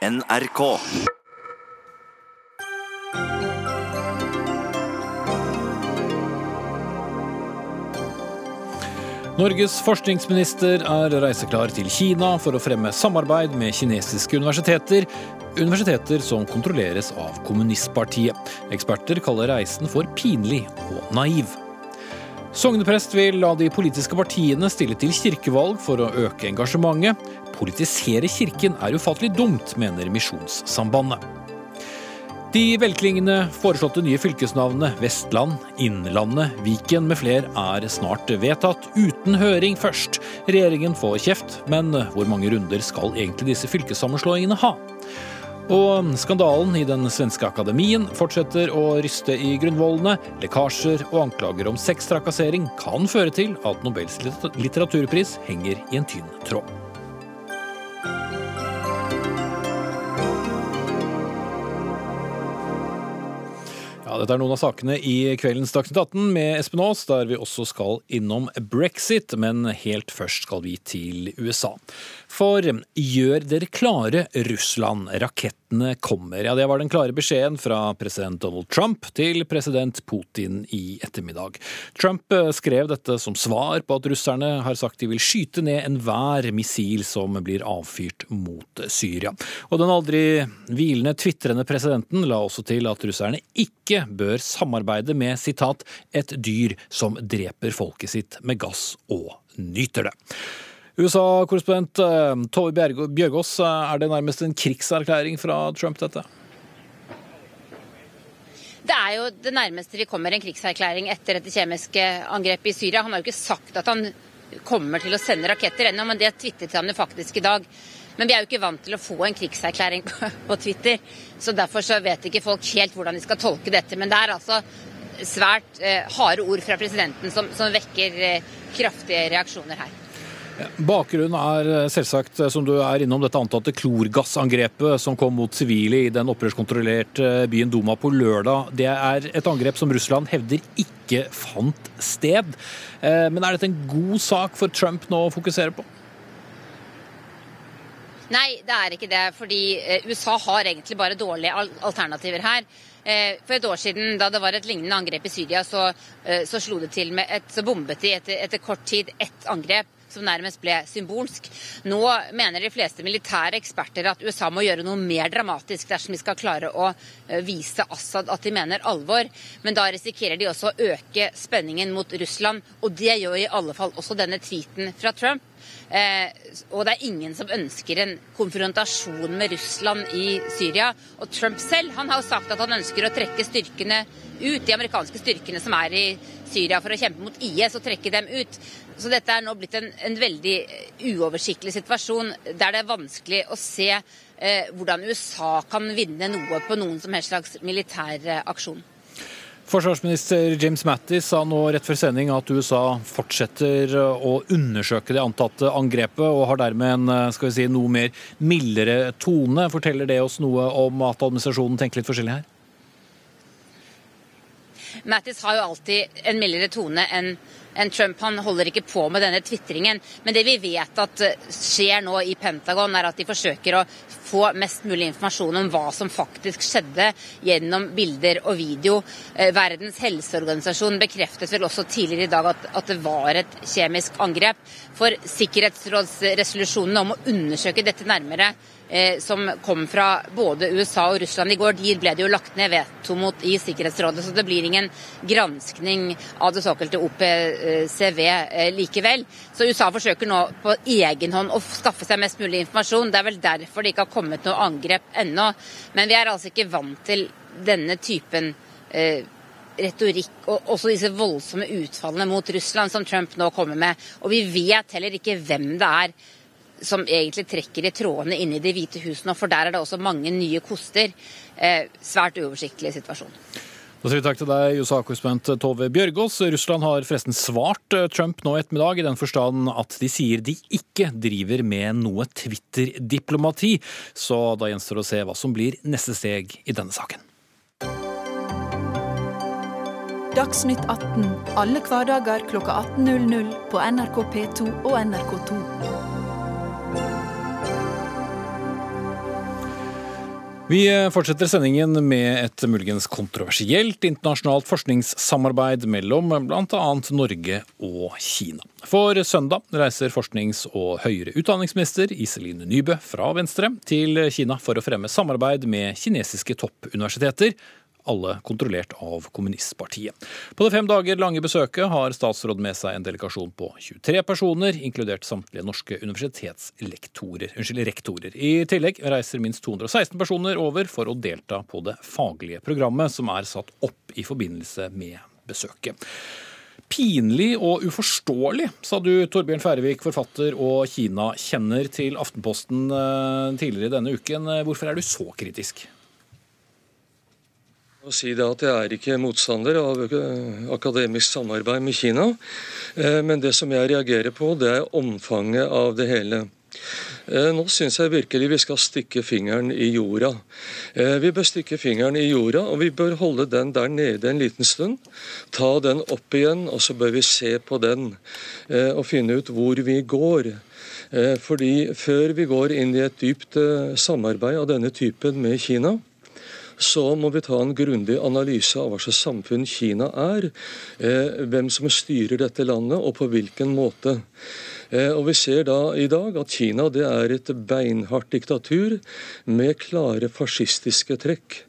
NRK. Norges forskningsminister er reiseklar til Kina for å fremme samarbeid med kinesiske universiteter, universiteter som kontrolleres av kommunistpartiet. Eksperter kaller reisen for pinlig og naiv. Sogneprest vil la de politiske partiene stille til kirkevalg for å øke engasjementet. Politisere kirken er ufattelig dumt, mener Misjonssambandet. De velklingende foreslåtte nye fylkesnavnene Vestland, Innlandet, Viken med fler er snart vedtatt, uten høring først. Regjeringen får kjeft, men hvor mange runder skal egentlig disse fylkessammenslåingene ha? Og skandalen i den svenske akademien fortsetter å ryste i grunnvollene. Lekkasjer og anklager om sextrakassering kan føre til at Nobels litteraturpris henger i en tynn tråd. Ja, dette er noen av sakene i kveldens Dagsnytt 18 med Espen Aas, der vi også skal innom brexit. Men helt først skal vi til USA. For gjør dere klare, Russland. Rakettene kommer. Ja, Det var den klare beskjeden fra president Donald Trump til president Putin i ettermiddag. Trump eh, skrev dette som svar på at russerne har sagt de vil skyte ned enhver missil som blir avfyrt mot Syria. Og den aldri hvilende tvitrende presidenten la også til at russerne ikke bør samarbeide med sitat, et dyr som dreper folket sitt med gass og nyter det. USA-korrespondent eh, Tove Bjørgaas, eh, er det nærmest en krigserklæring fra Trump, dette? Det er jo det nærmeste vi kommer en krigserklæring etter dette kjemiske angrepet i Syria. Han har jo ikke sagt at han kommer til å sende raketter ennå, men det tvitret han jo faktisk i dag. Men vi er jo ikke vant til å få en krigserklæring på Twitter, så derfor så vet ikke folk helt hvordan de skal tolke dette. Men det er altså svært eh, harde ord fra presidenten som, som vekker kraftige reaksjoner her. Bakgrunnen er eh, selvsagt, eh, som du er innom, dette antatte klorgassangrepet som kom mot sivile i den opprørskontrollerte byen Duma på lørdag. Det er et angrep som Russland hevder ikke fant sted. Eh, men er dette en god sak for Trump nå å fokusere på? Nei, det er ikke det. Fordi USA har egentlig bare dårlige alternativer her. For et år siden, da det var et lignende angrep i Syria, så, så slo det til med et, så bombet de etter, etter kort tid ett angrep som nærmest ble symbolsk. Nå mener de fleste militære eksperter at USA må gjøre noe mer dramatisk dersom de skal klare å eh, vise Assad at de mener alvor. Men da risikerer de også å øke spenningen mot Russland, og det gjør i alle fall også denne tweeten fra Trump. Eh, og det er ingen som ønsker en konfrontasjon med Russland i Syria. Og Trump selv han har jo sagt at han ønsker å trekke styrkene ut, de amerikanske styrkene som er i Syria for å kjempe mot IS, og trekke dem ut. Så dette er nå blitt en, en veldig uoversiktlig situasjon der det er vanskelig å se eh, hvordan USA kan vinne noe på noen som helst slags militær eh, aksjon. Forsvarsminister James Mattis sa nå rett før sending at USA fortsetter å undersøke det antatte angrepet, og har dermed en eh, skal vi si, noe mer mildere tone. Forteller det oss noe om at administrasjonen tenker litt forskjellig her? Mattis har jo alltid en mildere tone enn enn Trump. Han holder ikke på med denne tvitringen. Men det vi vet at eh, skjer nå i Pentagon, er at de forsøker å få mest mulig informasjon om hva som faktisk skjedde gjennom bilder og video. Eh, Verdens helseorganisasjon bekreftet vel også tidligere i dag at, at det var et kjemisk angrep. For sikkerhetsrådsresolusjonene om å undersøke dette nærmere som kom fra både USA og Russland i går, de ble det jo lagt ned veto mot i Sikkerhetsrådet. Så det blir ingen granskning av det såkalte OPCV eh, likevel. Så USA forsøker nå på egen hånd å skaffe seg mest mulig informasjon. Det er vel derfor det ikke har kommet noe angrep ennå. Men vi er altså ikke vant til denne typen eh, retorikk og også disse voldsomme utfallene mot Russland som Trump nå kommer med. Og vi vet heller ikke hvem det er som egentlig trekker i trådene inne i Det hvite hus nå, for der er det også mange nye koster. Eh, svært uoversiktlig situasjon. Da sier vi takk til deg, USA-korrespondent Tove Bjørgaas. Russland har forresten svart eh, Trump nå i ettermiddag, i den forstand at de sier de ikke driver med noe Twitter-diplomati. Så da gjenstår det å se hva som blir neste steg i denne saken. Dagsnytt 18 alle hverdager kl 18.00 på NRK P2 og NRK2. Vi fortsetter sendingen med et muligens kontroversielt internasjonalt forskningssamarbeid mellom bl.a. Norge og Kina. For søndag reiser forsknings- og høyere utdanningsminister Iselin Nybø fra Venstre til Kina for å fremme samarbeid med kinesiske toppuniversiteter alle kontrollert av kommunistpartiet. På det fem dager lange besøket har statsråden med seg en delegasjon på 23 personer, inkludert samtlige norske universitetslektorer. Unnskyld, rektorer. I tillegg reiser minst 216 personer over for å delta på det faglige programmet som er satt opp i forbindelse med besøket. Pinlig og uforståelig, sa du, Torbjørn Færøvik, forfatter og Kina-kjenner til Aftenposten eh, tidligere denne uken. Hvorfor er du så kritisk? Å si det at Jeg er ikke motstander av akademisk samarbeid med Kina. Eh, men det som jeg reagerer på, det er omfanget av det hele. Eh, nå syns jeg virkelig vi skal stikke fingeren i jorda. Eh, vi bør stikke fingeren i jorda, og vi bør holde den der nede en liten stund. Ta den opp igjen, og så bør vi se på den og finne ut hvor vi går. Fordi før vi går inn i et dypt samarbeid av denne typen med Kina, så må vi ta en grundig analyse av hva slags samfunn Kina er, eh, hvem som styrer dette landet, og på hvilken måte. Eh, og Vi ser da i dag at Kina det er et beinhardt diktatur med klare fascistiske trekk.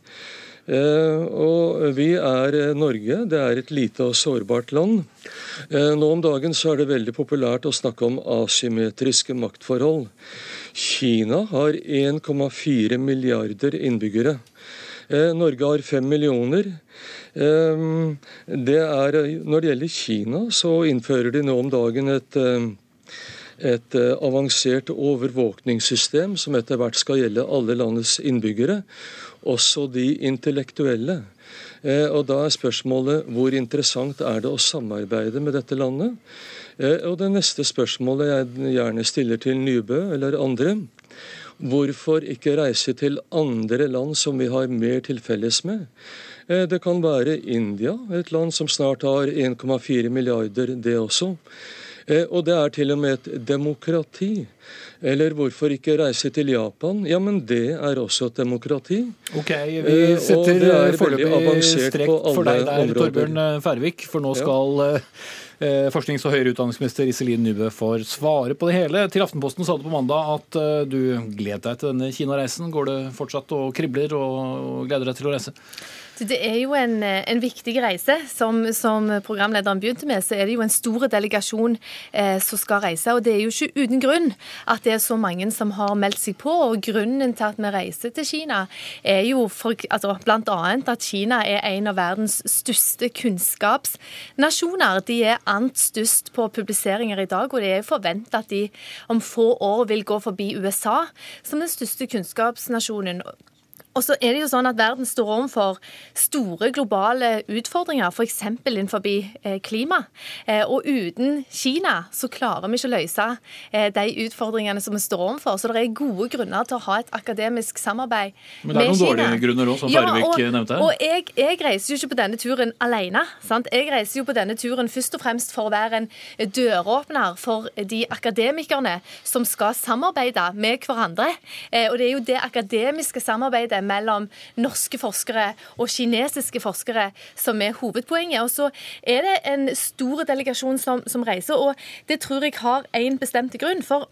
Eh, og vi er Norge, det er et lite og sårbart land. Nå om dagen så er det veldig populært å snakke om asymmetriske maktforhold. Kina har 1,4 milliarder innbyggere. Eh, Norge har fem millioner. Ehm, det er, når det gjelder Kina, så innfører de nå om dagen et, eh, et eh, avansert overvåkningssystem som etter hvert skal gjelde alle landets innbyggere, også de intellektuelle. Og Da er spørsmålet hvor interessant er det å samarbeide med dette landet? Og Det neste spørsmålet jeg gjerne stiller til Nybø eller andre, Hvorfor ikke reise til andre land som vi har mer til felles med? Eh, det kan være India, et land som snart har 1,4 milliarder, det også. Eh, og det er til og med et demokrati. Eller hvorfor ikke reise til Japan? Ja, men det er også et demokrati. Ok, Vi eh, setter foreløpig strek for deg der, Torbjørn Færvik, for nå skal ja. Eh, forsknings- og høyere utdanningsminister Iselin Nybø får svare på det hele. Til Aftenposten sa du på mandag at eh, du gleder deg til denne Kina-reisen. Går det fortsatt og kribler og gleder deg til å reise? Det er jo en, en viktig reise. Som, som, programlederen begynte med, så er det jo en stor delegasjon eh, som skal reise. Og det er jo ikke uten grunn at det er så mange som har meldt seg på. Og grunnen til at vi reiser til Kina, er jo for, altså, bl.a. at Kina er en av verdens største kunnskapsnasjoner. De er ant størst på publiseringer i dag, og det er forventa at de om få år vil gå forbi USA som den største kunnskapsnasjonen. Og så er det jo sånn at Verden står overfor store globale utfordringer, f.eks. innenfor eh, klima. Eh, og uten Kina så klarer vi ikke å løse eh, de utfordringene som vi står overfor. Så det er gode grunner til å ha et akademisk samarbeid med Kina. Men det er noen dårlige grunner òg, som Færvik ja, nevnte? Og jeg, jeg, reiser jo ikke på denne turen alene. Sant? Jeg reiser jo på denne turen først og fremst for å være en døråpner for de akademikerne som skal samarbeide med hverandre. Og det er jo det akademiske samarbeidet mellom norske forskere og kinesiske forskere som er hovedpoenget. Og så er det en stor delegasjon som, som reiser, og det tror jeg har én bestemt grunn. for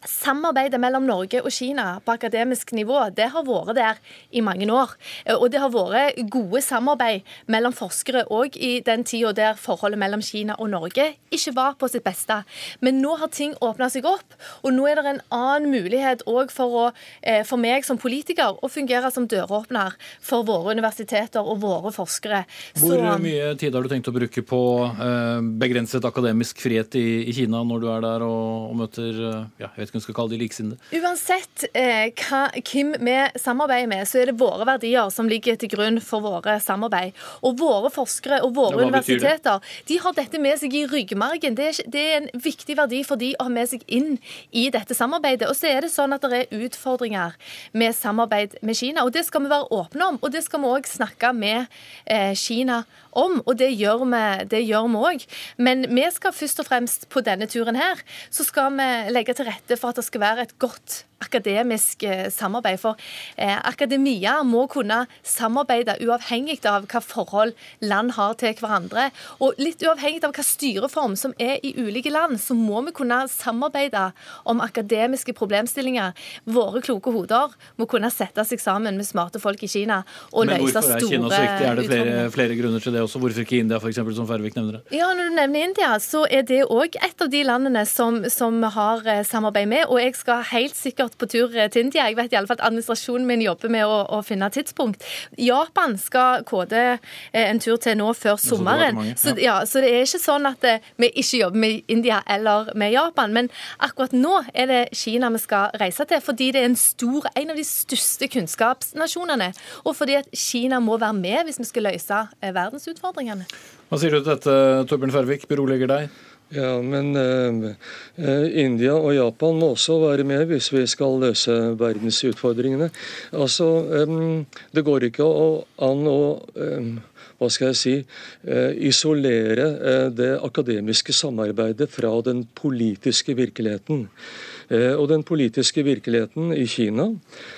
Samarbeidet mellom Norge og Kina på akademisk nivå det har vært der i mange år. Og det har vært gode samarbeid mellom forskere òg i den tida der forholdet mellom Kina og Norge ikke var på sitt beste. Men nå har ting åpna seg opp, og nå er det en annen mulighet òg for, eh, for meg som politiker å fungere som døråpner for våre universiteter og våre forskere. Hvor Så, mye tid har du tenkt å bruke på eh, begrenset akademisk frihet i, Kina når du er der og, møter eh, ja, jeg vet ikke om vi skal kalle de likesinnede? Uansett eh, hva, hvem vi samarbeider med, så er det våre verdier som ligger til grunn for våre samarbeid. Og våre forskere og våre universiteter de har dette med seg i ryggmargen. Det er, det er, en viktig verdi for de å ha med seg inn i dette samarbeidet. Og så er det sånn at det er utfordringer med samarbeid med Kina. Og det skal vi være åpne om, og det skal vi òg snakke med eh, Kina om. Og det gjør vi òg. Men vi skal først og fremst på denne turen her, så skal vi legge til rette for at det skal være et godt akademisk samarbeid. For akademia må kunne samarbeide uavhengig av hva forhold land har til hverandre. Og litt uavhengig av hva styreform som er i ulike land, så må vi kunne samarbeide om akademiske problemstillinger. Våre kloke hoder må kunne sette seg sammen med smarte folk i Kina og løse store utfordringer. Men hvorfor er Kina så viktig? Er det flere, flere, grunner til det også? Hvorfor ikke India, f.eks., som Færvik nevner det? Ja, Når du nevner India, så er det òg et av de landene som, som har eh, samarbeid med. Og jeg skal helt sikkert på tur eh, til India. Jeg vet i alle fall at administrasjonen min jobber med å, å finne tidspunkt. Japan skal kode eh, en tur til nå før sommeren. Så, ja, så det er ikke sånn at vi ikke jobber med India eller med Japan. Men akkurat nå er det Kina vi skal reise til, fordi det er en stor, en av de største kunnskapsnasjonene. Og fordi at Kina må være med hvis vi skal løse verdensutfordringene. Hva sier du til dette, Torbjørn Færvik? Beroliger deg? Ja, men uh, India og Japan må også være med hvis vi skal løse verdensutfordringene. Altså, um, Det går ikke an å um, hva skal jeg si, uh, isolere uh, det akademiske samarbeidet fra den politiske virkeligheten. Eh, og den politiske virkeligheten i Kina,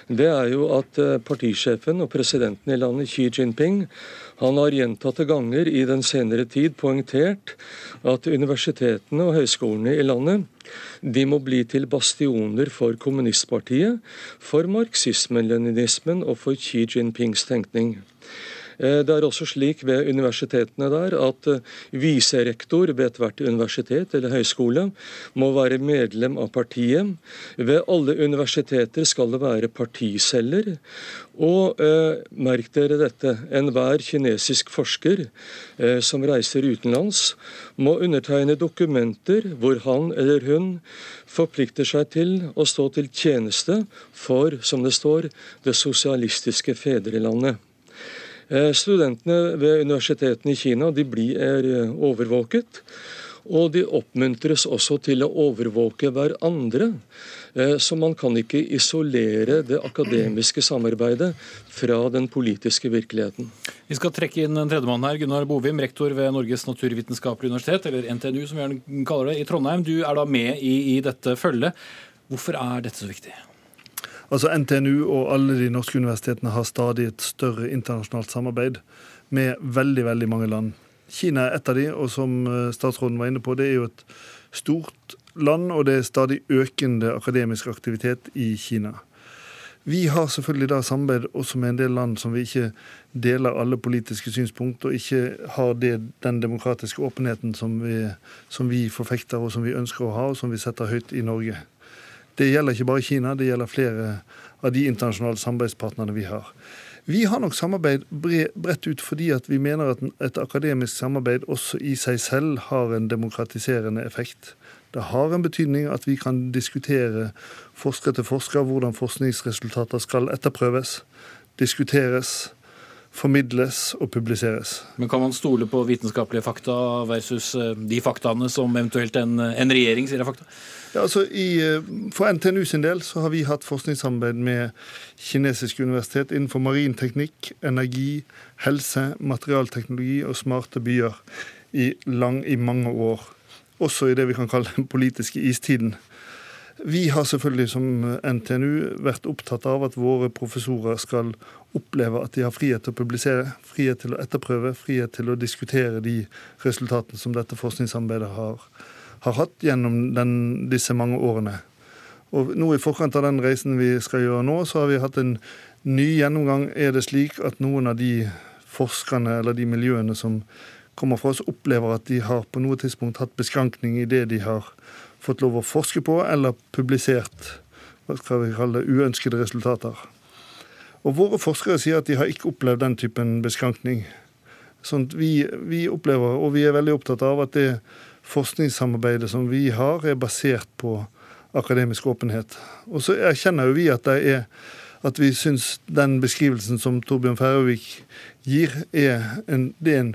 det er jo at eh, partisjefen og presidenten i landet, Xi Jinping, han har gjentatte ganger i den senere tid poengtert at universitetene og høyskolene i landet de må bli til bastioner for kommunistpartiet, for marxismen-leninismen og for Xi Jinpings tenkning. Eh, det er også slik ved universitetene der at eh, viserektor ved ethvert universitet eller høyskole må være medlem av partiet. Ved alle universiteter skal det være particeller. Og eh, merk dere dette, enhver kinesisk forsker eh, som reiser utenlands, må undertegne dokumenter hvor han eller hun forplikter seg til å stå til tjeneste for, som det står, det sosialistiske fedrelandet. Eh, studentene ved universitetene i Kina de blir eh, overvåket. Og de oppmuntres også til å overvåke hverandre. Eh, så man kan ikke isolere det akademiske samarbeidet fra den politiske virkeligheten. Vi skal trekke inn en tredjemann her. Gunnar Bovim, rektor ved Norges naturvitenskapelige universitet, eller NTNU som vi gjerne kaller det, i Trondheim. Du er da med i, i dette følget. Hvorfor er dette så viktig? Altså NTNU og alle de norske universitetene har stadig et større internasjonalt samarbeid med veldig, veldig mange land. Kina er et av de, og som eh, statsråden var inne på, det er jo et stort land, og det er stadig økende akademisk aktivitet i Kina. Vi har selvfølgelig da samarbeid også med en del land som vi ikke deler alle politiske synspunkt, og ikke har det, den demokratiske åpenheten som vi, som vi forfekter og som vi ønsker å ha, og som vi setter høyt i Norge. Det gjelder ikke bare Kina, det gjelder flere av de internasjonale samarbeidspartnerne vi har. Vi har nok samarbeid bredt ut fordi at vi mener at et akademisk samarbeid også i seg selv har en demokratiserende effekt. Det har en betydning at vi kan diskutere forsker til forsker hvordan forskningsresultater skal etterprøves, diskuteres, formidles og publiseres. Men Kan man stole på vitenskapelige fakta versus eh, de faktaene som eventuelt en, en regjering sier er fakta? Ja, altså i, eh, For NTNU sin del så har vi hatt forskningssamarbeid med kinesiske universitet innenfor marin teknikk, energi, helse, materialteknologi og smarte byer i, lang, i mange år. Også i det vi kan kalle den politiske istiden. Vi har selvfølgelig som NTNU vært opptatt av at våre professorer skal oppleve at de har frihet til å publisere, frihet til å etterprøve, frihet til å diskutere de resultatene som dette forskningssamarbeidet har har hatt gjennom den, disse mange årene. Og nå I forkant av den reisen vi skal gjøre nå, så har vi hatt en ny gjennomgang. Er det slik at noen av de forskerne eller de miljøene som kommer fra oss, opplever at de har på noe tidspunkt hatt beskrankning i det de har fått lov å forske på, eller publisert hva skal vi kalle det, uønskede resultater. Og Våre forskere sier at de har ikke opplevd den typen beskrankning. Sånn vi, vi opplever, og vi er veldig opptatt av, at det forskningssamarbeidet som vi har, er basert på akademisk åpenhet. Og så erkjenner jo vi at det er at vi syns den beskrivelsen som Torbjørn Færøvik gir, er en, det er en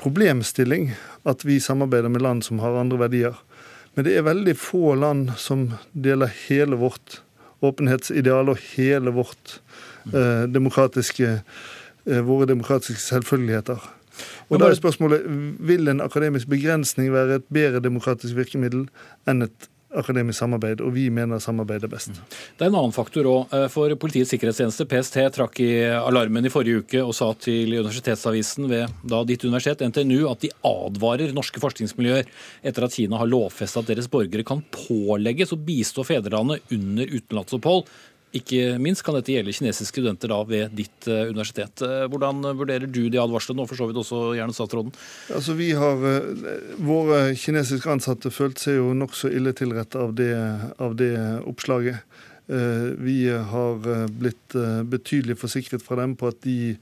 problemstilling at vi samarbeider med land som har andre verdier. Men det er veldig få land som deler hele vårt åpenhetsideal og hele vårt eh, demokratiske, eh, våre demokratiske selvfølgeligheter. Og da er spørsmålet, Vil en akademisk begrensning være et bedre demokratisk virkemiddel enn et akademisk samarbeid, og vi mener samarbeid er best. Det er en annen faktor òg. For Politiets sikkerhetstjeneste, PST, trakk i alarmen i forrige uke og sa til Universitetsavisen ved da ditt universitet, NTNU, at de advarer norske forskningsmiljøer etter at Kina har lovfestet at deres borgere kan pålegges å bistå fedrelandet under utenlandsopphold ikke minst kan dette gjelde kinesiske studenter da ved ditt uh, universitet. Uh, hvordan vurderer du de advarslene, og for så vidt også gjerne statsråden? Altså vi har, uh, Våre kinesiske ansatte følte seg jo nokså ille tilrett av av det oppslaget. Vi har blitt betydelig forsikret fra dem på at de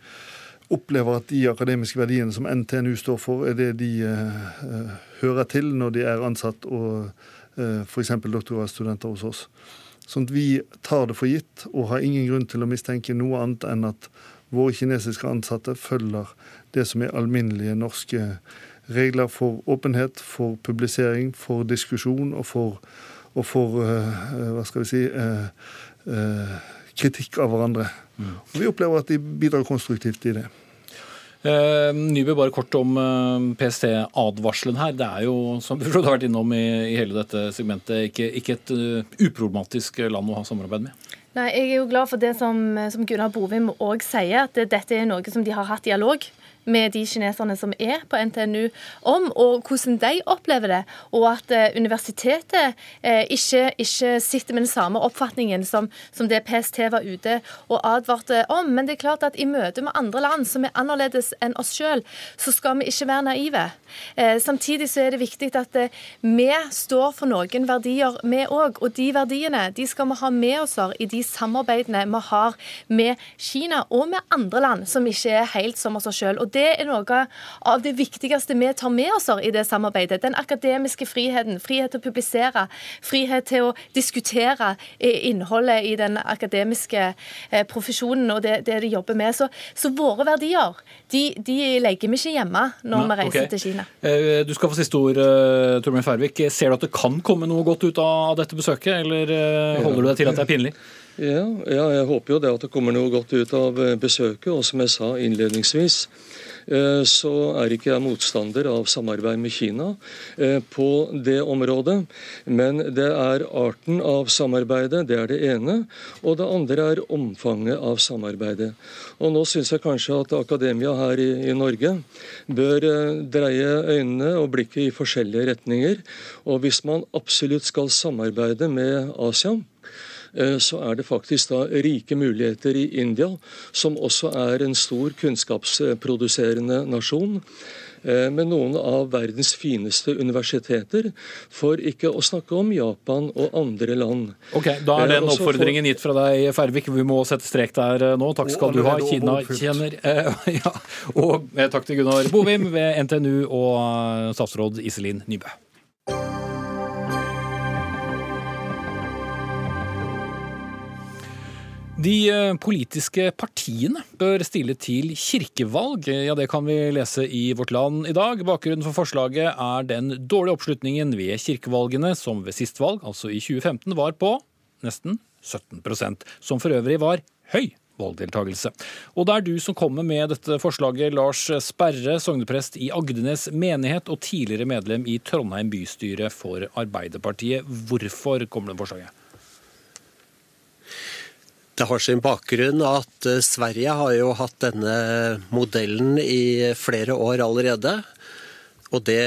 opplever at de akademiske verdiene som NTNU står for, er det de hører til når de er ansatt og f.eks. doktorgradsstudenter hos oss. Sånn at vi tar det for gitt og har ingen grunn til å mistenke noe annet enn at våre kinesiske ansatte følger det som er alminnelige norske regler for åpenhet, for publisering, for diskusjon og for, og for uh, hva skal vi si uh, kritikk av hverandre. Mm. Og vi opplever at de bidrar konstruktivt i det. Uh, Nybø, bare kort om uh, PST-advarselen her. Det er jo, som du har vært innom i, i hele dette segmentet, ikke, ikke et uh, uproblematisk land å ha samarbeid med? Nei, Jeg er jo glad for det som, som Gunnar Bovim òg sier, at dette er noe som de har hatt dialog med de kineserne som er på NTNU, om, og hvordan de opplever det. Og at eh, universitetet eh, ikke, ikke, sitter med den samme oppfatningen som, som, det PST var ute og advarte om. Men det er klart at i møte med andre land som er annerledes enn oss sjøl, så skal vi ikke være naive. Eh, samtidig så er det viktig at vi står for noen verdier, vi òg. Og de verdiene de skal vi ha med oss i de samarbeidene vi har med Kina og med andre land som ikke er helt som oss sjøl det er noe av det viktigste vi tar med oss i det samarbeidet. Den akademiske friheten, frihet til å publisere, frihet til å diskutere innholdet i den akademiske eh, profesjonen og det, det de jobber med. Så, så våre verdier de, de, legger vi ikke hjemme når vi reiser okay. til Kina. Eh, du skal få siste ord, eh, Torbjørn Færvik. Ser du at det kan komme noe godt ut av dette besøket, eller holder du deg til at det er pinlig? Ja, ja, jeg håper jo det at det kommer noe godt ut av besøket. Og som jeg sa innledningsvis, Eh, så er ikke jeg motstander av samarbeid med Kina eh, på det området. Men det er arten av samarbeidet, det er det ene. Og det andre er omfanget av samarbeidet. Og nå syns jeg kanskje at akademia her i, i Norge bør eh, dreie øynene og blikket i forskjellige retninger. Og hvis man absolutt skal samarbeide med Asia, Eh, så er det faktisk da rike muligheter i India, som også er en stor kunnskapsproduserende nasjon eh, med noen av verdens fineste universiteter, for ikke å snakke om Japan og andre land. Ok, Da er den eh, oppfordringen gitt fra deg, Færvik. Vi må sette strek der nå. Takk skal du ha. Kina tjener ja, Og takk til Gunnar Bovim ved NTNU og statsråd Iselin Nybø. De eh, politiske partiene bør stille til kirkevalg. Ja, Det kan vi lese i Vårt Land i dag. Bakgrunnen for forslaget er den dårlige oppslutningen ved kirkevalgene, som ved sist valg, altså i 2015, var på nesten 17% som for øvrig var høy valgdeltakelse. Og det er du som kommer med dette forslaget, Lars Sperre, sogneprest i Agdenes menighet og tidligere medlem i Trondheim bystyre for Arbeiderpartiet. Hvorfor kommer det forslaget? Det har sin bakgrunn at eh, Sverige har jo hatt denne modellen i flere år allerede. Og det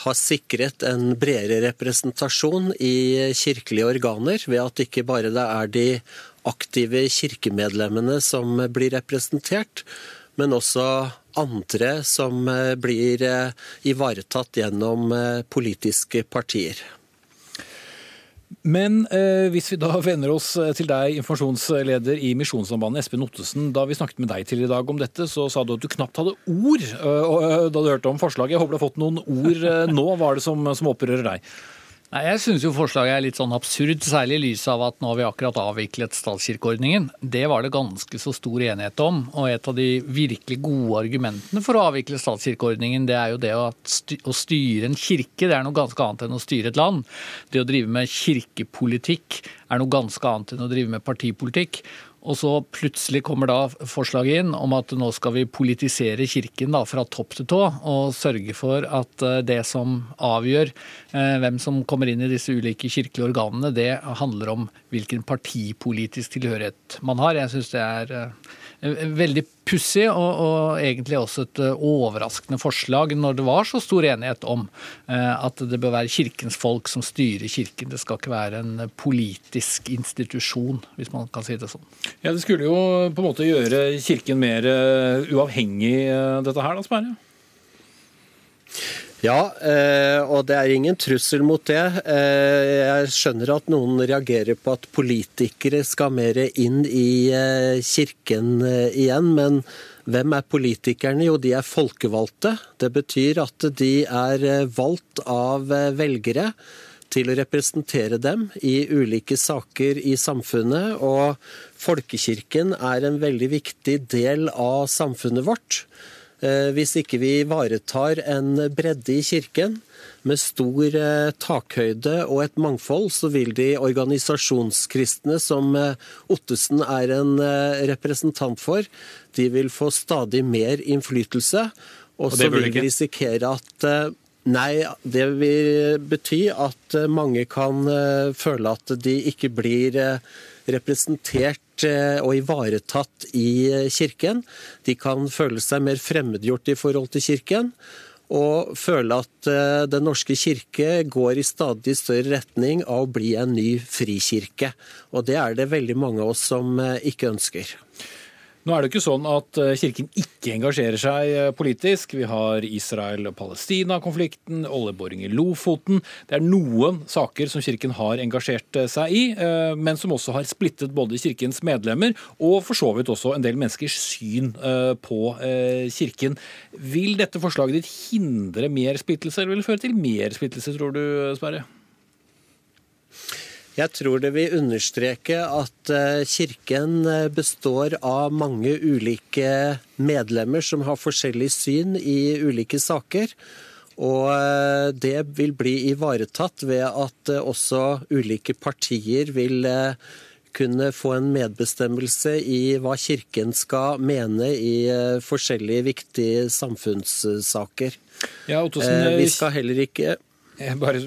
har sikret en bredere representasjon i kirkelige organer, ved at ikke bare det er de aktive kirkemedlemmene som blir representert, men også andre som eh, blir eh, ivaretatt gjennom politiske partier. Men eh, hvis vi da vender oss eh, til deg, informasjonsleder i Misjonssambandet, Espen Ottesen. Da vi snakket med deg til i dag om dette, så sa du at du knapt hadde ord uh, da du hørte om forslaget. Jeg håper du har fått noen ord uh, nå. Hva er det som, som opprører deg? Nei, Jeg syns jo forslaget er litt sånn absurd, særlig i lys av at nå har vi akkurat avviklet statskirkeordningen. Det var det ganske så stor enighet om. Og et av de virkelig gode argumentene for å avvikle statskirkeordningen, det er jo det å styre en kirke. Det er noe ganske annet enn å styre et land. Det å drive med kirkepolitikk er noe ganske annet enn å drive med partipolitikk. Og så plutselig kommer da forslaget inn om at nå skal vi politisere kirken da, fra topp til tå, og sørge for at eh, det som avgjør eh, hvem som kommer inn i disse ulike kirkelige organene, det handler om hvilken partipolitisk tilhørighet man har. Jeg syns det er eh, veldig pussig og, og, egentlig også et eh, overraskende forslag når det var så stor enighet om eh, at det bør være kirkens folk som styrer kirken. Det skal ikke være en politisk institusjon, hvis man kan si det sånn. Ja, Det skulle jo på en måte gjøre kirken mer eh, uavhengig, dette her da, Sperre? Ja, eh, og det er ingen trussel mot det. Eh, jeg skjønner at noen reagerer på at politikere skal mer inn i eh, kirken igjen, men hvem er politikerne? Jo, de er folkevalgte. Det betyr at de er valgt av velgere til å representere dem i ulike saker i samfunnet. Og folkekirken er en veldig viktig del av samfunnet vårt. Eh, hvis ikke vi ivaretar en bredde i kirken med stor eh, takhøyde og et mangfold, så vil de organisasjonskristne som eh, Ottesen er en representant for, de vil få stadig mer innflytelse. Og så vil vi risikere at Nei, det vil bety at mange kan føle at de ikke blir representert og ivaretatt i eh, Kirken. De kan føle seg mer fremmedgjort i forhold til Kirken. Og føle at eh, Den norske kirke går i stadig større retning av å bli en ny frikirke. Og det er det veldig mange av oss som ikke ønsker. Nå er det ikke sånn at eh, Kirken ikke engasjerer seg eh, politisk. Vi har Israel-Palestina-konflikten, oljeboring i Lofoten. Det er noen saker som Kirken har engasjert eh, seg i, men som også har splittet både Kirkens medlemmer og for så vidt også en del menneskers syn på Kirken. Vil dette forslaget ditt hindre mer splittelse, eller vil det føre til mer splittelse, tror du, Sperre? Jeg tror det vil understreke at eh, Kirken eh, består av mange ulike medlemmer som har forskjellig syn i ulike saker. Og eh, det vil bli ivaretatt ved at også ulike partier vil kunne få en medbestemmelse i hva Kirken skal mene i forskjellige viktige samfunnssaker. Ja, Ottosen, Vi skal heller ikke bare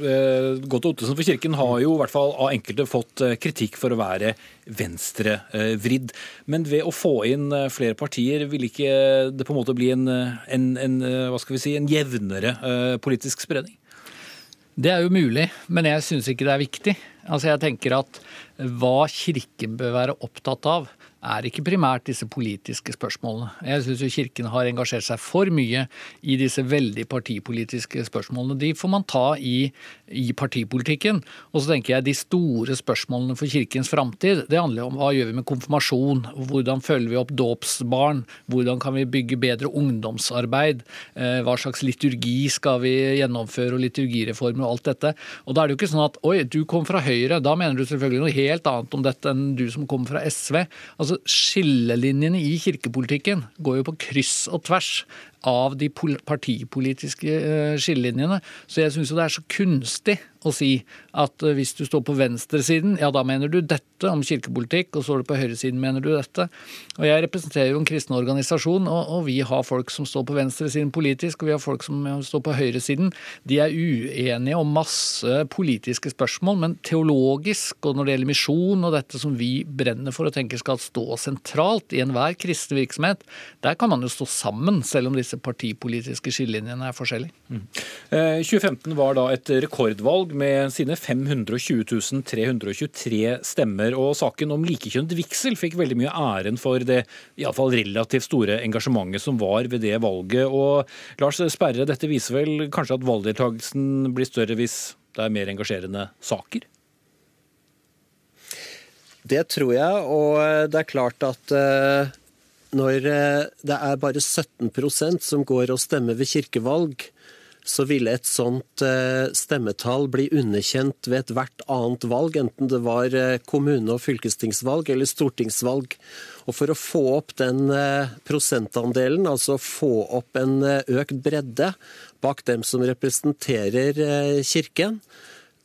Godt til Ottesen, for Kirken har jo i hvert fall av enkelte fått eh, kritikk for å være venstrevridd. Men ved å få inn flere partier, vil ikke det på en måte bli en, en, en si, en jevnere politisk spredning? Det er jo mulig, men jeg syns ikke det er viktig. Altså jeg tenker at Hva Kirken bør være opptatt av, er ikke primært disse politiske spørsmålene. Jeg syns Kirken har engasjert seg for mye i disse veldig partipolitiske spørsmålene. De får man ta i, i partipolitikken. Og så tenker jeg de store spørsmålene for Kirkens framtid, det handler om hva gjør vi med konfirmasjon, hvordan følger vi opp dåpsbarn, hvordan kan vi bygge bedre ungdomsarbeid, eh, hva slags liturgi skal vi gjennomføre og liturgireformer og alt dette. Og da er det jo ikke sånn at oi, du kom fra Høyre, da mener du selvfølgelig noe helt annet om dette enn du som kommer fra SV. Altså, Altså, Skillelinjene i kirkepolitikken går jo på kryss og tvers av de partipolitiske eh, skillelinjene. Så jeg syns det er så kunstig å si at eh, hvis du står på venstresiden, ja da mener du dette om kirkepolitikk, og står du på høyresiden mener du dette. Og Jeg representerer jo en kristen organisasjon, og, og vi har folk som står på venstresiden politisk, og vi har folk som står på høyresiden. De er uenige om masse politiske spørsmål, men teologisk og når det gjelder misjon og dette som vi brenner for og tenker skal stå sentralt i enhver kristen virksomhet, der kan man jo stå sammen, selv om disse partipolitiske skillelinjene er forskjellige. Mm. 2015 eh, var da et rekordvalg med sine 520 323 stemmer. Og saken om likekjønnet vigsel fikk veldig mye æren for det iallfall relativt store engasjementet som var ved det valget. Og Lars Sperre, dette viser vel kanskje at valgdeltakelsen blir større hvis det er mer engasjerende saker? Det tror jeg, og det er klart at eh, når eh, det er bare 17% som går og stemmer ved kirkevalg, så ville et sånt eh, stemmetall bli underkjent ved ethvert annet valg, enten det var eh, kommune- og fylkestingsvalg eller stortingsvalg. Og For å få opp den prosentandelen, altså få opp en økt bredde bak dem som representerer Kirken,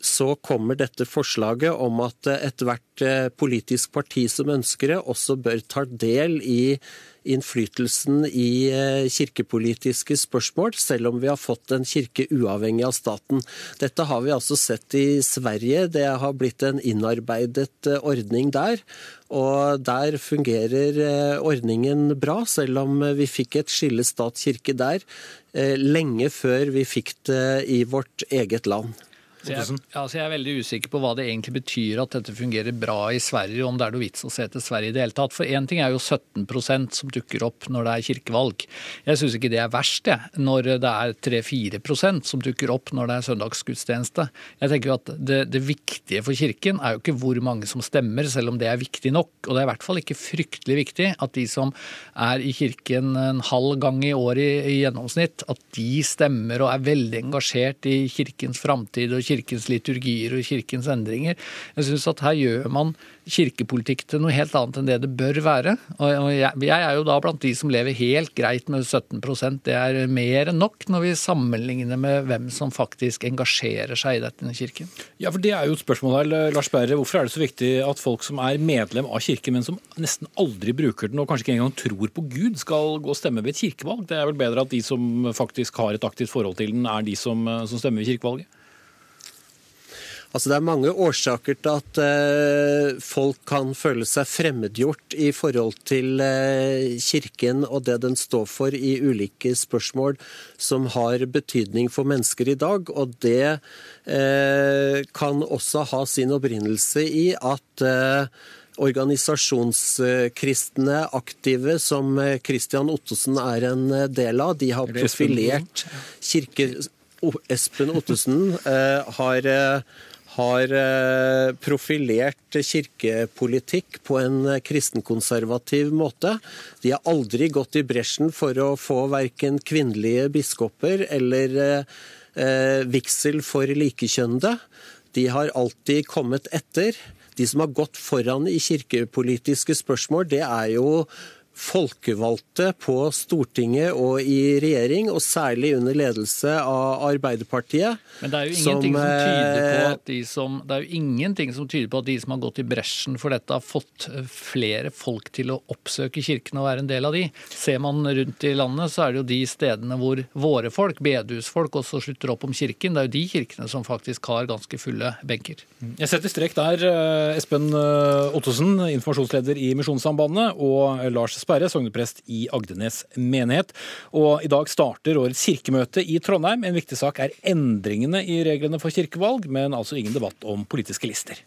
så kommer dette forslaget om at ethvert politisk parti som ønsker det, også bør ta del i innflytelsen i kirkepolitiske spørsmål, selv om vi har fått en kirke uavhengig av staten. Dette har vi altså sett i Sverige. Det har blitt en innarbeidet ordning der. Og der fungerer ordningen bra, selv om vi fikk et skille stat-kirke der lenge før vi fikk det i vårt eget land. Så jeg, altså jeg, er veldig usikker på hva det egentlig betyr at dette fungerer bra i Sverige, om det er noe vits å se til Sverige i det hele tatt. For én ting er jo 17% som dukker opp når det er kirkevalg. Jeg syns ikke det er verst, jeg, når det er 3-4% som dukker opp når det er søndagsgudstjeneste. Jeg tenker jo at det, det, viktige for kirken er jo ikke hvor mange som stemmer, selv om det er viktig nok. Og det er i hvert fall ikke fryktelig viktig at de som er i kirken en halv gang i året i, i gjennomsnitt, at de stemmer og er veldig engasjert i kirkens framtid og kirkens kirkens liturgier og kirkens endringer. Jeg syns at her gjør man kirkepolitikk til noe helt annet enn det det bør være. Og jeg, er jo da blant de som lever helt greit med 17% Det er mer enn nok når vi sammenligner med hvem som faktisk engasjerer seg i dette i kirken. Ja, for Det er jo et spørsmål her, Lars Berre. Hvorfor er det så viktig at folk som er medlem av kirken, men som nesten aldri bruker den og kanskje ikke engang tror på Gud, skal gå og stemme ved et kirkevalg? Det er vel bedre at de som faktisk har et aktivt forhold til den, er de som, som stemmer ved kirkevalget? Altså Det er mange årsaker til at eh, folk kan føle seg fremmedgjort i forhold til eh, Kirken og det den står for i ulike spørsmål som har betydning for mennesker i dag. Og det eh, kan også ha sin opprinnelse i at organisasjonskristne aktive som Christian Ottosen er en del av, de har profilert kirke... Espen Ottesen eh, har har eh, profilert kirkepolitikk på en kristenkonservativ måte. De har aldri gått i bresjen for å få verken kvinnelige biskoper eller eh, vigsel for likekjønnede. De har alltid kommet etter. De som har gått foran i kirkepolitiske spørsmål, det er jo folkevalgte på Stortinget og i regjering, og særlig under ledelse av Arbeiderpartiet. Men det er jo ingenting som, som tyder på eh, at de som Det er jo ingenting som tyder på at de som har gått i bresjen for dette, har fått eh, flere folk til å oppsøke kirkene og være en del av de. Ser man rundt i landet, så er det jo de stedene hvor våre folk, bedehusfolk, også slutter opp om kirken. Det er jo de kirkene som faktisk har ganske fulle benker. Jeg setter strek der, eh, Espen Ottosen, informasjonsleder i Misjonssambandet, og Lars Sperre, sogneprest i Agdenes menighet. Og i dag starter årets kirkemøte i Trondheim. En viktig sak er endringene i reglene for kirkevalg, men altså ingen debatt om politiske lister.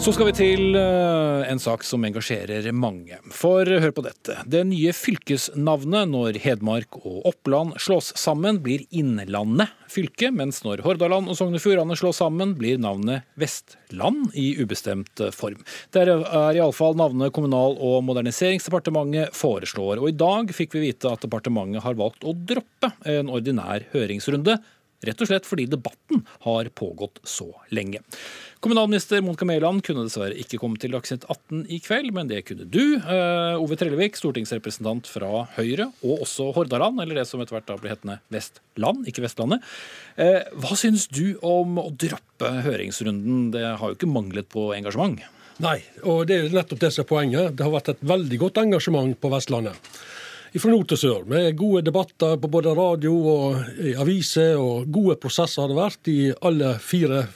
Så skal vi til eh, en sak som engasjerer mange. For hør på dette. Det nye fylkesnavnet når Hedmark og Oppland slås sammen, blir Innlandet fylke, mens når Hordaland og Sogn og Fjordane slås sammen, blir navnet Vestland i ubestemt form. Det er iallfall navnet Kommunal- og moderniseringsdepartementet foreslår. Og i dag fikk vi vite at departementet har valgt å droppe en ordinær høringsrunde Rett og slett fordi debatten har pågått så lenge. Kommunalminister Monica Mæland kunne dessverre ikke komme til Dagsnytt 18 i kveld, men det kunne du. Uh, Ove Trellevik, stortingsrepresentant fra Høyre, og også Hordaland, eller det som etter hvert da blir hetende Vestland, ikke Vestlandet. Uh, hva syns du om å droppe høringsrunden? Det har jo ikke manglet på engasjement? Nei, og det er nettopp det som er poenget. Det har vært et veldig godt engasjement på Vestlandet fra nord til sør, med gode debatter på både radio og i aviser. Og gode prosesser har det vært i alle fire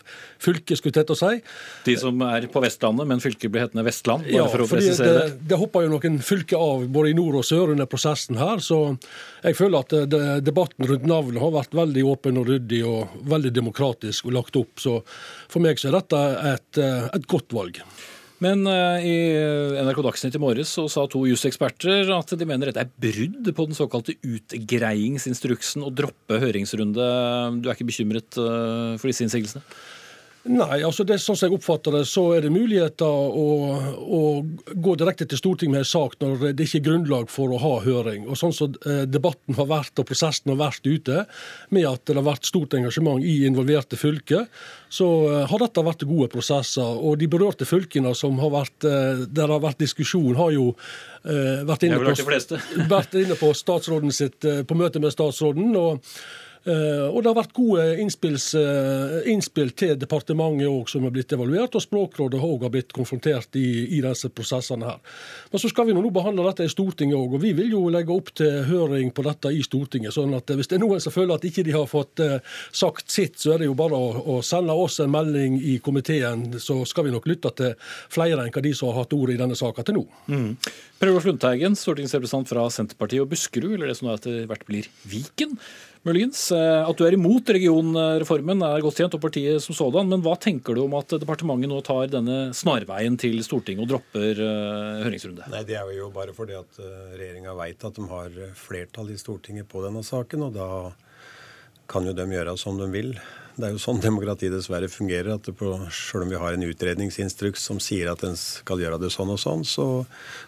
fylker, skulle jeg til å si. De som er på Vestlandet, men fylket blir hetende Vestland? ja, for å presisere det. Det, det hoppa jo noen fylker av både i nord og sør under prosessen her. Så jeg føler at det, debatten rundt navnet har vært veldig åpen og ryddig og veldig demokratisk og lagt opp. Så for meg så er dette et, et godt valg. Men uh, i NRK Dagsnytt i morges så sa to juseksperter at de mener dette er brudd på den såkalte utgreiingsinstruksen å droppe høringsrunde. Du er ikke bekymret uh, for disse innsigelsene? Nei, altså det, sånn som jeg oppfatter det, så er det muligheter å, å gå direkte til Stortinget med en sak når det ikke er grunnlag for å ha høring. Og Sånn som eh, debatten har vært og prosessen har vært ute, med at det har vært stort engasjement i involverte fylker, så eh, har dette vært gode prosesser. Og de berørte fylkene som har vært, eh, der det har vært diskusjon, har jo vært inne, på, vært inne på, statsråden sitt, på møte med statsråden. og og det har vært gode eh, innspill til departementet òg, som er blitt evaluert. Og Språkrådet har òg blitt konfrontert i, i, disse prosessene her. Men så skal vi nå behandle dette i Stortinget òg, og vi vil jo legge opp til høring på dette i Stortinget. sånn at hvis det er noen som føler at ikke de har fått eh, sagt sitt, så er det jo bare å, sende oss en melding i komiteen, så skal vi nok lytte til flere enn hva de som har hatt ordet i denne saka til nå. Mm. Olaf Lundteigen, stortingsrepresentant fra Senterpartiet og Buskerud, eller det som etter hvert blir Viken muligens. Eh, at du er imot regionreformen er godt kjent, og partiet som sådan. Men hva tenker du om at departementet nå tar denne snarveien til Stortinget og dropper uh, høringsrunde? Nei, Det er jo bare fordi at uh, regjeringa veit at de har flertall i Stortinget på denne saken. Og da kan jo de gjøre som de vil. Det er jo sånn demokrati dessverre fungerer. at på, Selv om vi har en utredningsinstruks som sier at en skal gjøre det sånn og sånn, så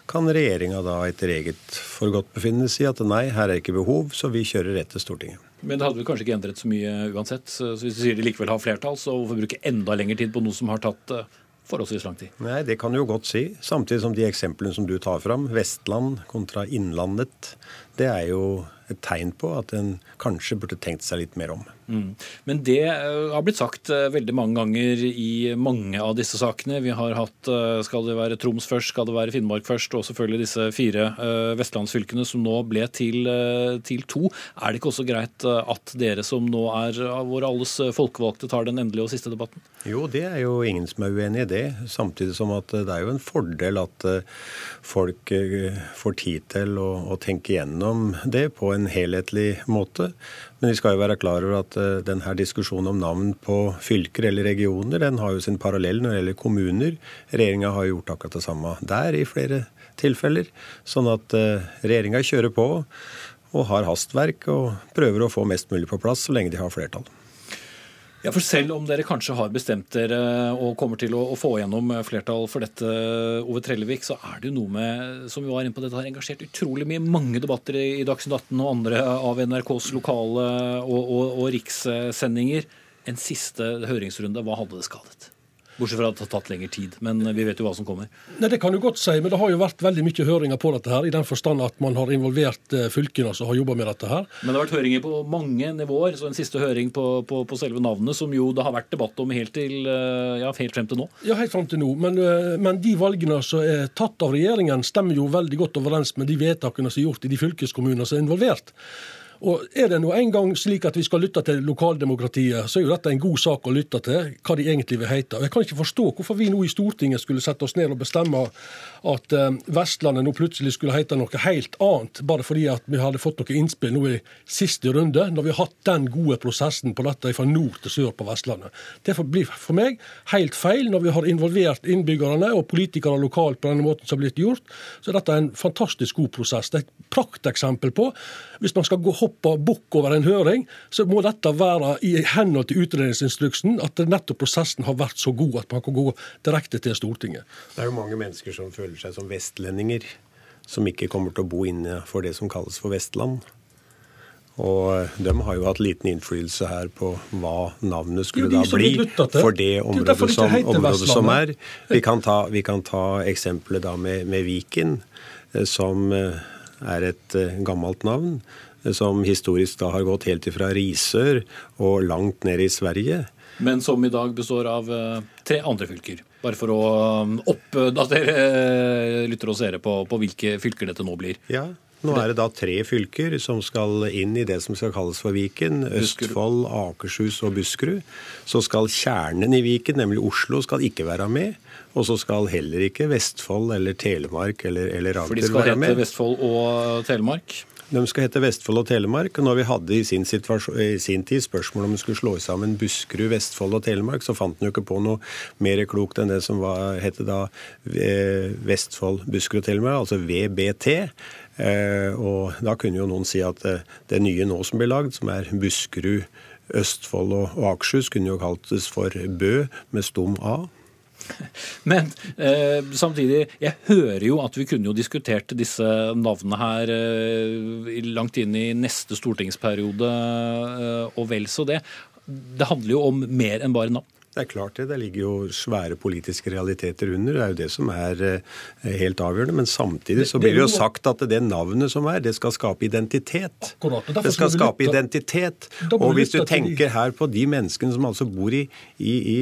kan regjeringa da etter eget forgodtbefinnende si at nei, her er ikke behov, så vi kjører rett til Stortinget. Men det hadde vel kanskje ikke endret så mye uansett. Så hvis du sier de likevel har flertall, så hvorfor bruke enda lengre tid på noe som har tatt eh, forholdsvis lang tid? Nei, Det kan du jo godt si. Samtidig som de eksemplene som du tar fram, Vestland kontra Innlandet, det er jo et tegn på at en kanskje burde tenkt seg litt mer om. Mm. Men det eh, har blitt sagt eh, veldig mange ganger i mange av disse sakene. Vi har hatt eh, skal det være Troms først, skal det være Finnmark først, og selvfølgelig disse fire vestlandsfylkene som nå ble til, til to. Er det ikke også greit at dere som nå er våre alles folkevalgte, tar den endelige og siste debatten? Jo, det er jo ingen som er uenig i det. Samtidig som at det er jo en fordel at folk får tid til å, å tenke gjennom det på en helhetlig måte. Men vi skal jo være klar over at uh, denne diskusjonen om navn på fylker eller regioner, den har jo sin parallell når det gjelder kommuner. Regjeringa har gjort akkurat det samme der i flere tilfeller. Sånn at uh, regjeringa kjører på og har hastverk og prøver å få mest mulig på plass så lenge de har flertall. Ja, for Selv om dere kanskje har bestemt dere og kommer til å, få gjennom flertall for dette, Ove Trellevik, så er det jo noe med som vi var inne på, dette har engasjert utrolig mye. Mange debatter i, i Dagsnytt 18 og andre av NRKs lokale og, og, og rikssendinger. En siste høringsrunde, hva hadde det skadet? Bortsett fra at det har tatt lengre tid. Men vi vet jo hva som kommer. Nei, Det kan du godt si, men det har jo vært veldig mye høringer på dette her, i den forstand at man har involvert eh, fylkene som har jobba med dette her. Men det har vært høringer på mange nivåer. Så en siste høring på, på, på, selve navnet, som jo det har vært debatt om helt, til, eh, ja, helt frem til nå. Ja, helt frem til nå. Men, eh, men, de valgene som er tatt av regjeringen, stemmer jo veldig godt overens med de vedtakene som er gjort i de fylkeskommunene som er involvert. Og Er det nå en gang slik at vi skal lytte til lokaldemokratiet, så er jo dette en god sak å lytte til, hva de egentlig vil hete. Og Jeg kan ikke forstå hvorfor vi nå i Stortinget skulle sette oss ned og bestemme at eh, Vestlandet nå plutselig skulle hete noe helt annet, bare fordi at vi hadde fått noe innspill nå i siste runde, når vi har hatt den gode prosessen på dette fra nord til sør på Vestlandet. Det blir for meg helt feil når vi har involvert innbyggerne og politikere lokalt på denne måten som har blitt gjort. Så dette er en fantastisk god prosess. Det er et prakteksempel på hvis man skal gå hoppe bukk over en høring, så må dette være i henhold til utredningsinstruksen at nettopp prosessen har vært så god at man kan gå direkte til Stortinget. Det er jo mange mennesker som føler seg som vestlendinger, som ikke kommer til å bo innenfor det som kalles for Vestland. Og de har jo hatt liten innflytelse her på hva navnet skulle da bli for det området, som, området som, er. Vi kan ta, vi kan ta eksempelet da med, med Viken, eh, som eh, er et eh, gammelt navn som historisk da har gått helt ifra Risør og langt ned i Sverige. Men som i dag består av tre andre fylker. Bare for å um, oppdatere eh, lyttere og seere på, på hvilke fylker dette nå blir. Ja, nå er det da tre fylker som skal inn i det som skal kalles for Viken. Østfold, Akershus og Buskerud. Så skal kjernen i Viken, nemlig Oslo, skal ikke være med. Og så skal heller ikke Vestfold eller Telemark eller, eller Agder være med. For de skal hete Vestfold og Telemark? De skal hete Vestfold og Telemark. og Når vi hadde i sin, i sin tid spørsmål om vi skulle slå sammen Buskerud, Vestfold og Telemark, så fant en jo ikke på noe mer klokt enn det som var, hette da eh, Vestfold, Buskerud og Telemark, altså VBT. Eh, og da kunne jo noen si at eh, det nye nå som blir lagd, som er Buskerud, Østfold og, Akershus kunne jo kaltes for Bø med stum A. Men eh, samtidig, jeg hører jo at vi kunne jo diskutert disse navnene her eh, langt inn i neste stortingsperiode eh, og vel så det. Det handler jo om mer enn bare navn. Det er klart det. Det ligger jo svære politiske realiteter under. Det er jo det som er eh, helt avgjørende. Men samtidig så blir det jo sagt at det navnet som er, det skal skape identitet. Det skal skape identitet. Og hvis du tenker her på de menneskene som altså bor i, i, i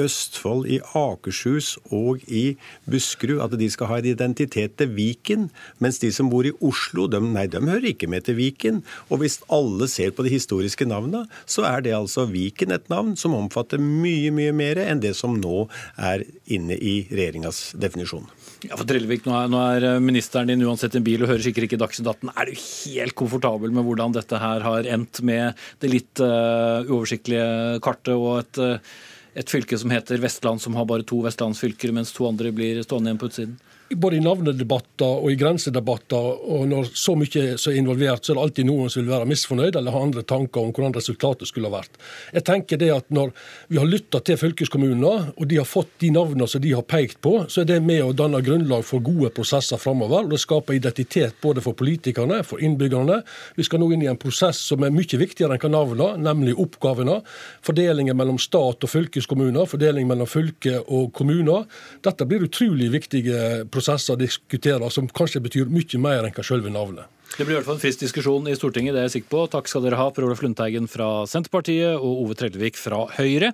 Østfold, i Akershus og i Buskerud at de skal ha en identitet til Viken, mens de som bor i Oslo, de, nei, de hører ikke med til Viken. Og hvis alle ser på de historiske navnene, så er det altså Viken et navn som omfatter mye, mye mer enn det som nå er inne i regjeringas definisjon. Ja, for Trellevik, nå er, nå er ministeren din uansett en bil og hører sikkert ikke Dagsnytt 18. Er du helt komfortabel med hvordan dette her har endt med det litt uh, uoversiktlige kartet og et uh, et fylke som heter Vestland, som har bare to vestlandsfylker, mens to andre blir stående igjen på utsiden? Både i navnedebatter og i grensedebatter, og når så mye er involvert, så er det alltid noen som vil være misfornøyd eller ha andre tanker om hvordan resultatet skulle ha vært. Jeg tenker det at Når vi har lytta til fylkeskommunene, og de har fått de navnene som de har pekt på, så er det med å danne grunnlag for gode prosesser framover. Det skaper identitet både for politikerne, for innbyggerne. Vi skal nå inn i en prosess som er mye viktigere enn hva navnene, nemlig oppgavene. Fordelingen mellom stat og fylkeskommuner, fordeling mellom fylke og kommuner. Dette blir utrolig viktige prosesser prosesser diskuterer, som kanskje betyr mye mer enn hva selve navnet. Det blir i hvert fall en frisk diskusjon i Stortinget, det er jeg sikker på. Takk skal dere ha, Per Olaf Lundteigen fra Senterpartiet og Ove Trellevik fra Høyre.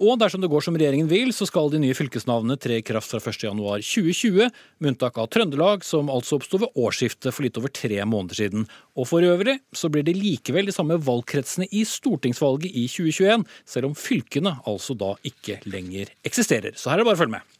Og dersom det går som regjeringen vil, så skal de nye fylkesnavnene tre i kraft fra 1.1.2020, med unntak av Trøndelag, som altså oppsto ved årsskiftet for litt over tre måneder siden. Og for øvrig så blir det likevel de samme valgkretsene i stortingsvalget i 2021, selv om fylkene altså da ikke lenger eksisterer. Så her er det bare å følge med.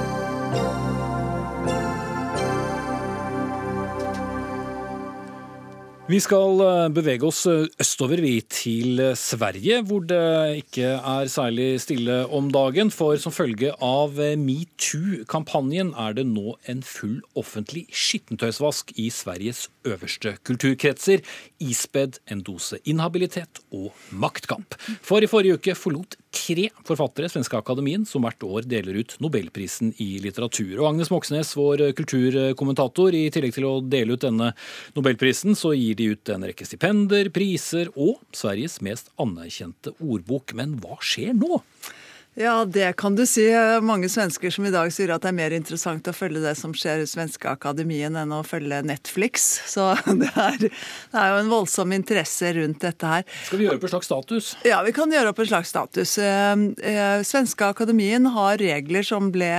Vi skal eh, bevege oss eh, østover vi til eh, Sverige, hvor det ikke er særlig stille om dagen. For som følge av metoo-kampanjen er det nå en full offentlig skittentøysvask i Sveriges øverste kulturkretser, ispedd en dose inhabilitet og maktkamp. For i forrige uke forlot tre forfattere Svenske Akademien, som hvert år deler ut Nobelprisen i litteratur. Og Agnes Moxnes, vår kulturkommentator, i tillegg til å dele ut denne Nobelprisen, så gir de ut en rekke stipender, priser og Sveriges mest anerkjente ordbok. Men hva skjer nå? Ja, det kan du si. Mange svensker som i dag sier at det er mer interessant å følge det som skjer i Svenske Akademien enn å følge Netflix. Så det er, det er, jo en voldsom interesse rundt dette her. Skal vi gjøre opp en slags status? Ja, vi kan gjøre opp en slags status. Eh, eh, Svenske Akademien har regler som ble,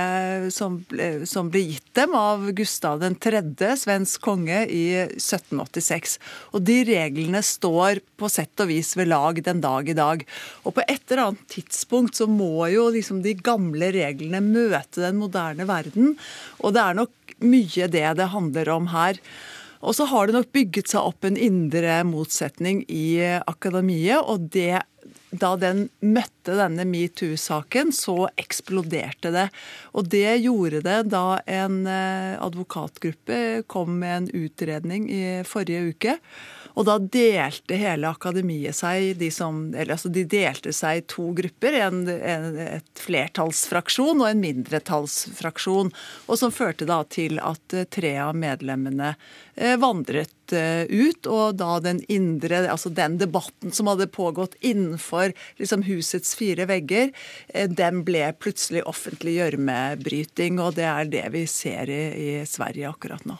som ble, som ble gitt dem av Gustav 3., svensk konge, i 1786. Og de reglene står på sett og vis ved lag den dag i dag. Og på et eller annet tidspunkt så må jo liksom de gamle reglene møte den moderne verden. Og det er nok mye det det handler om her. Og så har det nok bygget seg opp en indre motsetning i akademiet. Og det, da den møtte denne metoo-saken, så eksploderte det. Og det gjorde det da en eh, advokatgruppe kom med en utredning i forrige uke og da delte hele akademiet seg de som, eller, altså de delte seg i to grupper. En, en, et flertallsfraksjon og en mindretallsfraksjon. Og som førte da til at eh, tre av medlemmene eh, vandret eh, ut. Og da den indre, altså den debatten som hadde pågått innenfor liksom, husets fire vegger, den ble plutselig offentlig gjørmebryting. Og det er det vi ser i, i Sverige akkurat nå.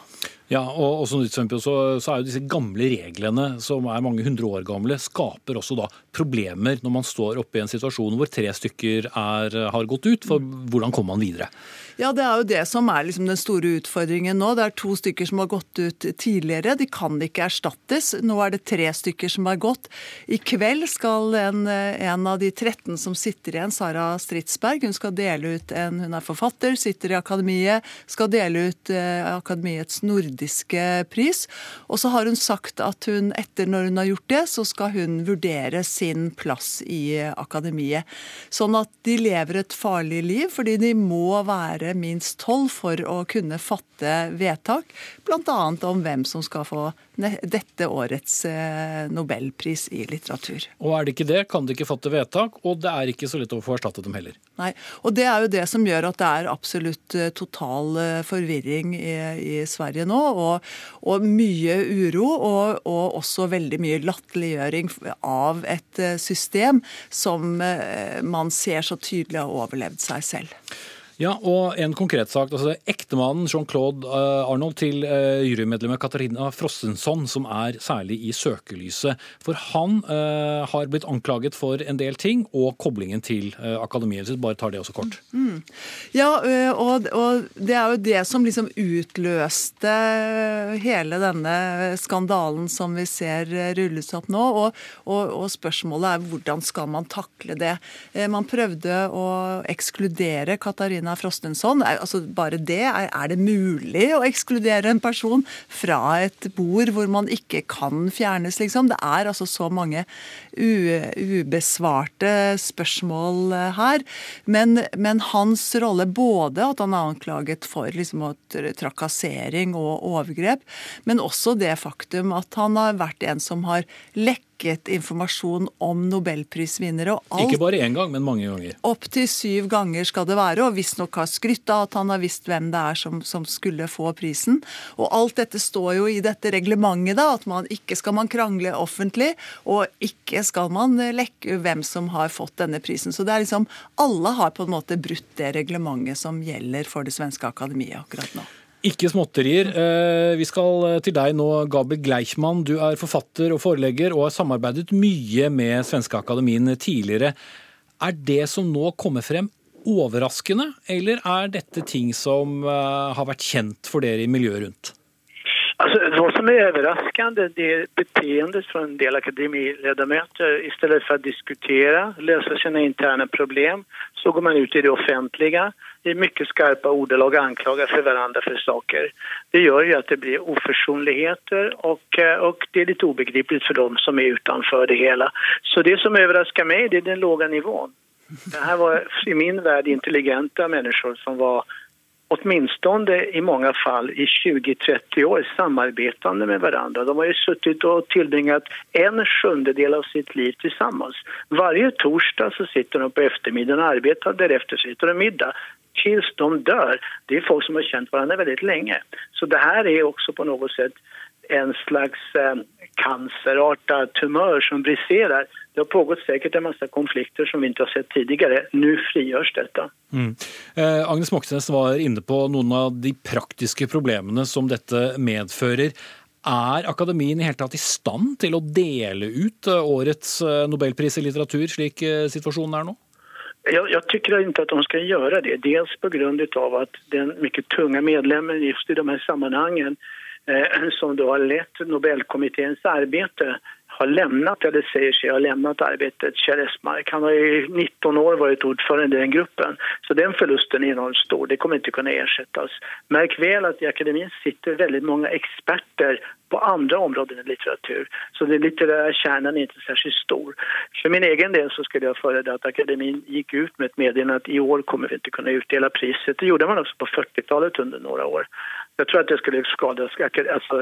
Ja, og, og som eksempel så, så, er jo disse gamle reglene, som er mange hundre år gamle, skaper også da problemer når man står oppe i en situasjon hvor tre stykker er, har gått ut. For hvordan kommer man videre? Ja, Det er jo det som er liksom den store utfordringen nå. Det er to stykker som har gått ut tidligere. De kan ikke erstattes. Nå er det tre stykker som har gått. I kveld skal en, en av de 13 som sitter igjen, Sara Stridsberg, hun skal dele ut en Hun er forfatter, sitter i akademiet, skal dele ut eh, Akademiets nordiske pris. Og så har hun sagt at hun etter når hun har gjort det, så skal hun vurdere sin plass i akademiet. Sånn at de lever et farlig liv, fordi de må være være minst tolv for å kunne fatte vedtak, bl.a. om hvem som skal få dette årets eh, nobelpris i litteratur. Og er det ikke det, kan de ikke fatte vedtak, og det er ikke så lett å få erstattet dem heller. Nei, og det er jo det som gjør at det er absolutt eh, total eh, forvirring i, i Sverige nå, og, og mye uro, og, og, også veldig mye latterliggjøring av et system som man ser så tydelig har overlevd seg selv. Ja, og en konkret sak. altså Ektemannen Jean-Claude eh, Arnold til uh, jurymedlemmet Katarina Frossensson, som er særlig i søkelyset. For han uh, har blitt anklaget for en del ting, og koblingen til uh, akademiet. sitt. bare tar det også kort. Mm. Ja, og, og, det er jo det som liksom utløste hele denne skandalen som vi ser rulles opp nå. Og, og, og spørsmålet er hvordan skal man takle det. Man prøvde å ekskludere Katarina Katarina Frostenson. Altså bare det, er det mulig å ekskludere en person fra et bord hvor man ikke kan fjernes, liksom? Det er altså så mange ubesvarte spørsmål eh, her. Men, men, hans rolle, både at han er anklaget for liksom, trakassering og overgrep, men også det faktum at han har vært en som har lekket lekket informasjon om nobelprisvinnere. Ikke bare én gang, men mange ganger. Opptil syv ganger skal det være, og visstnok har skrytt av at han har visst hvem det er som, som, skulle få prisen. Og alt dette står jo i dette reglementet, da, at man ikke skal man krangle offentlig, og ikke skal man lekke hvem som har fått denne prisen. Så det er liksom Alle har på en måte brutt det reglementet som gjelder for det svenske akademiet akkurat nå. Ikke småtterier. Eh, vi skal eh, til deg nå, Gabriel Gleichmann. Du er forfatter og forelegger og har samarbeidet mye med Svenske Akademien tidligere. Er det som nå kommer frem overraskende, eller er dette ting som eh, har vært kjent for dere i miljøet rundt? Alltså, vad som är överraskande det är beteendet från en del akademiledamöter. Istället för att diskutera, lösa sina interna problem, så går man ut i det offentliga i mycket skarpa ordalag anklagar för varandra för saker. Det gör ju att det blir oförsonligheter och, eh, och det är lite obegripligt för dem som är utanför det hela. Så det som överraskar mig det är den låga nivån. Det här var i min värld intelligenta människor som var åtminstone i många fall i 20-30 år samarbetande med varandra. De har ju suttit och tillbringat en sjundedel av sitt liv tillsammans. Varje torsdag så sitter de på eftermiddagen och arbetar, därefter sitter de middag tills de dör. Det är folk som har känt varandra väldigt länge. Så det här är också på något sätt en slags eh, cancerartad tumör som briserar. Det har pågått säkert en massa konflikter som vi inte har sett tidigare. Nu frigörs detta. Mm. Eh, Agnes Moxnes var inne på noen av de praktiske problemene som dette medfører. Er akademien i hele tatt i stand til å dele ut eh, årets eh, nobelpris i litteratur, slik eh, situasjonen er nå? Jag, jag, tycker inte att de ska göra det. Dels på grund av att den mycket tunga medlemmen just i de här sammanhangen eh, som då har lett Nobelkommitténs arbete har lämnat, eller säger sig ha lämnat arbetet, Kjell Esmark. Han har i 19 år varit ordförande i den gruppen. Så den förlusten är enormt stor. Det kommer inte kunna ersättas. Märk väl att i akademin sitter väldigt många experter på andre områden i litteratur. Så den litterære kjernen er ikke särskilt stor. For min egen del så skulle jeg föredra at Akademien gikk ut med et medium at i år kommer vi ikke kunne utdela priset. Det gjorde man også på 40-tallet under noen år. Jeg tror at det skulle skade altså,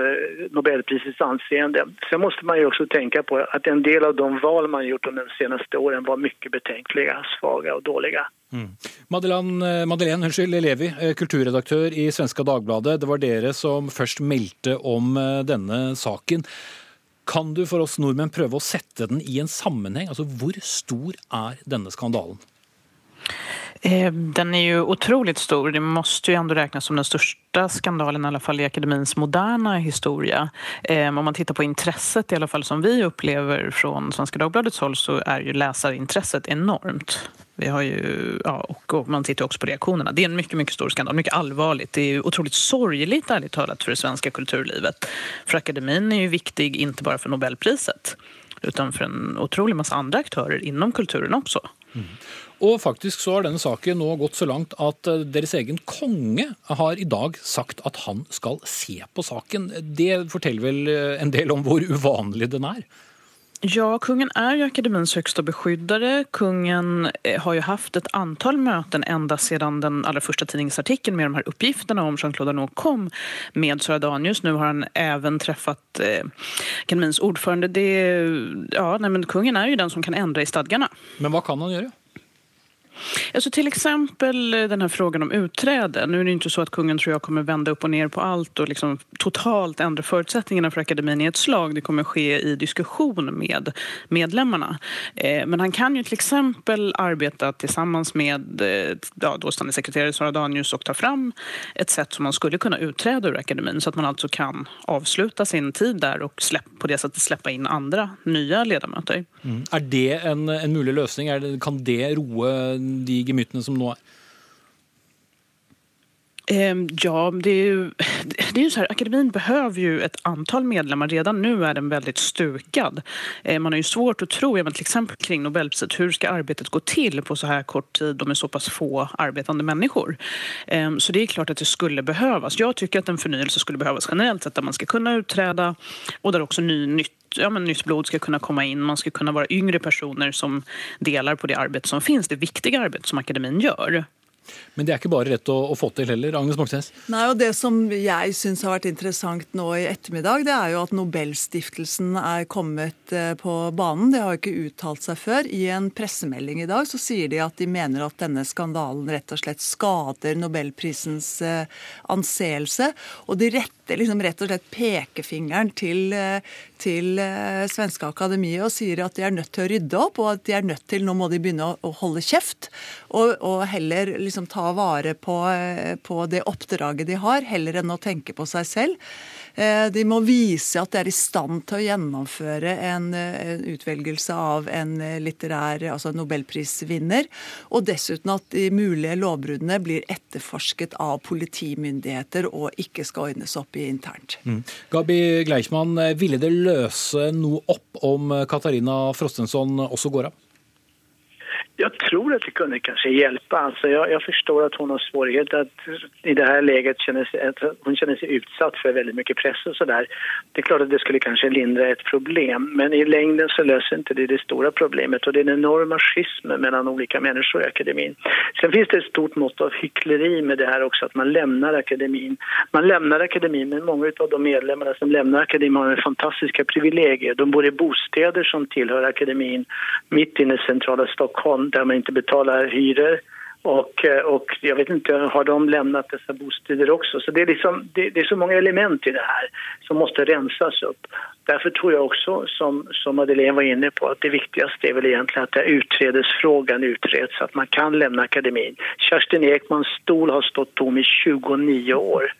Nobelprisets anseende. Så må man jo også tenke på at en del av de valg man har gjort de seneste årene, var mye betenkelige, svake og dårlige. Mm. Madeleine, eh, Madeleine unnskyld, Levi, eh, kulturredaktør i Svenska Dagbladet. Det var dere som først meldte om eh, denne saken. Kan du for oss nordmenn prøve å sette den i en sammenheng? Altså, Hvor stor er denne skandalen? Eh, den er jo utrolig stor. Det må jo ändå räknas som den største skandalen i alla fall i akademiens moderne historie. Eh, om man tittar på intresset i alla fall som vi opplever fra Svenska Dagbladets håll så er jo läsarintresset enormt. Vi har ju, ja, och, man tittar också på reaktionerna. Det är en mycket, mycket stor skandal, mycket allvarligt. Det är otroligt sorgligt ärligt talat för det svenska kulturlivet. För akademin är ju viktig inte bara för Nobelpriset utan för en otrolig massa andra aktörer inom kulturen också. Mm. Og faktisk så har denne saken nå gått så langt at eh, deres egen konge har i dag sagt at han skal se på saken. Det forteller vel eh, en del om hvor uvanlig den er? Ja, kungen är ju akademins högsta beskyddare. Kungen eh, har ju haft ett antal möten ända sedan den allra första tidningsartikeln med de här uppgifterna om Jean-Claude Arnault kom med Sara Danius. Nu har han även träffat eh, akademins ordförande. Ja, nej, men kungen är ju den som kan ändra i stadgarna. Men vad kan han göra? Alltså till exempel eh, den här frågan om utträde. Nu är det inte så att kungen tror jag kommer vända upp och ner på allt och liksom totalt ändra förutsättningarna för akademin i ett slag. Det kommer ske i diskussion med medlemmarna. Eh, men han kan ju till exempel arbeta tillsammans med eh, ja, dåstående sekreterare Sara Danius och ta fram ett sätt som man skulle kunna utträda ur akademin så att man alltså kan avsluta sin tid där och släpp, på det sättet släppa in andra nya ledamöter. Mm. Är det en, en mulig lösning? Det, kan det roe de gemyttene som nå er? Ehm, ja, det är ju, det är ju så här, akademin behöver ju ett antal medlemmar. Redan nu är den väldigt stukad. Ehm, man har ju svårt att tro, ja, till exempel kring Nobelpriset, hur ska arbetet gå till på så här kort tid och med så pass få arbetande människor? Ehm, så det är klart att det skulle behövas. Jag tycker att en förnyelse skulle behövas generellt sett, där man ska kunna utträda och där också ny, nytt ja, men nytt blod ska kunna komma in. Man ska kunna vara yngre personer som delar på det arbete som finns, det viktiga arbete som akademin gör. Men det er ikke bare rett å, å få til heller. Agnes Moxnes? Nei, og Det som jeg syns har vært interessant nå i ettermiddag, det er jo at Nobelstiftelsen er kommet eh, på banen. De har ikke uttalt seg før. I en pressemelding i dag så sier de at de mener at denne skandalen rett og slett skader Nobelprisens eh, anseelse. Og de retter liksom rett og slett pekefingeren til, eh, til Svenske Akademiet og sier at de er nødt til å rydde opp, og at de er nødt til, nå må de begynne å, holde kjeft. Og, og heller liksom ta vare på, på det oppdraget de har, heller enn å tenke på seg selv. Eh, de må vise at de er i stand til å gjennomføre en, en utvelgelse av en litterær, altså nobelprisvinner. Og dessuten at de mulige lovbruddene blir etterforsket av politimyndigheter og ikke skal ordnes opp i internt. Mm. Gabi Gleichmann, ville det løse noe opp om Katarina Frostensson også går av? Jag tror att det kunde kanske hjälpa. Alltså jag, jag förstår att hon har svårigheter att i det sig, att hon känner sig utsatt för väldigt mycket press och sådär. Det är klart att det skulle kanske lindra ett problem men i längden så löser inte det det stora problemet och det är den enorma schismen mellan olika människor i akademin. Sen finns det ett stort mått av hyckleri med det här också att man lämnar akademin. Man lämnar akademin men många av de medlemmarna som lämnar akademin har fantastiska privilegier. De bor i bostäder som tillhör akademin mitt inne i centrala Stockholm där man inte betalar hyror. Och, eh, och jag vet inte, har de lämnat dessa bostäder också? Så det är, liksom, det, det, är så många element i det här som måste rensas upp. Därför tror jag också, som, som Madeleine var inne på, att det viktigaste är väl egentligen att utredesfrågan utreds så att man kan lämna akademin. Kerstin Ekmans stol har stått tom i 29 år.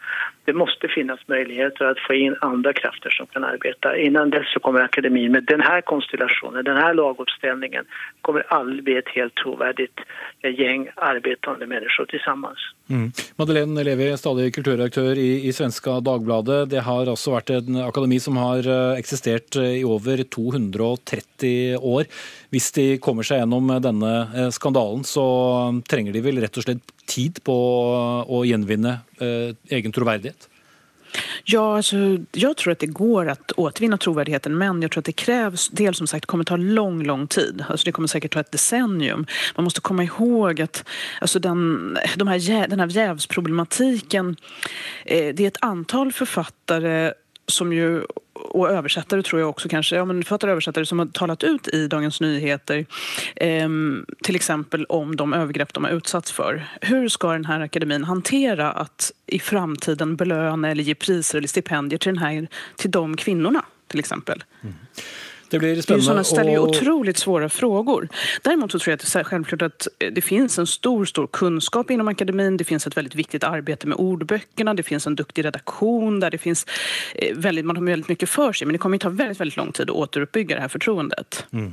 Det måste finnas möjligheter att få in andra krafter som kan arbeta. Innan dess så kommer akademin med den här konstellationen, den här kommer aldrig bli ett helt trovärdigt gäng arbetande människor tillsammans. Mm. Madeleine Levi, stadig kulturreaktør i, i Svenska Dagbladet. Det har altså vært en akademi som har eh, eksistert eh, i over 230 år. Hvis de kommer seg gjennom denne eh, skandalen, så trenger de vel rett og slett tid på å gjenvinne eh, egen troverdighet? Ja, alltså, jag tror att det går att återvinna trovärdigheten men jag tror att det krävs, dels som sagt kommer ta lång, lång tid. Alltså, det kommer säkert ta ett decennium. Man måste komma ihåg att alltså, den, de här, den här eh, det är ett antal författare som ju och översättare tror jag också kanske, ja men författare och översättare som har talat ut i Dagens Nyheter eh, till exempel om de övergrepp de har utsatts för. Hur ska den här akademin hantera att i framtiden belöna eller ge priser eller stipendier till, den här, till de kvinnorna till exempel? Mm. Det blir spennende. Det ställer ju otroligt svåra frågor. Däremot så tror jag att det är självklart att det finns en stor, stor kunskap inom akademin. Det finns ett väldigt viktigt arbete med ordböckerna. Det finns en duktig redaktion där det finns eh, väldigt, man har väldigt mycket för sig. Men det kommer att ta väldigt, väldigt lång tid att återuppbygga det här förtroendet. Mm.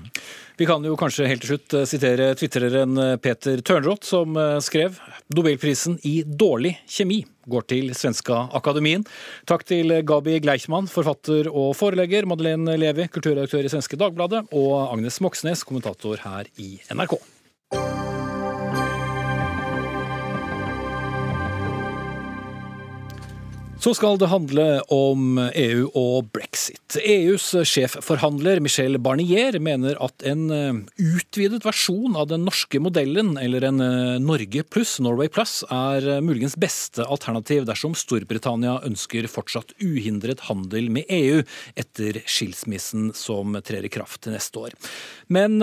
Vi kan jo kanskje helt til slutt eh, sitere twitreren eh, Peter Tørnroth, som skrev Nobelprisen i dårlig kjemi går til Svenska Akademien. Takk til Gabi Gleichmann, forfatter og forelegger, Madeleine Levi, kulturredaktør i Svenske Dagbladet, og Agnes Moxnes, kommentator her i NRK. Så skal det handle om EU og brexit. EUs sjefforhandler Michel Barnier mener at en eh, utvidet versjon av den norske modellen, eller en eh, Norge pluss, Norway pluss, er eh, muligens beste alternativ dersom Storbritannia ønsker fortsatt uhindret handel med EU etter skilsmissen som trer i kraft neste år. Men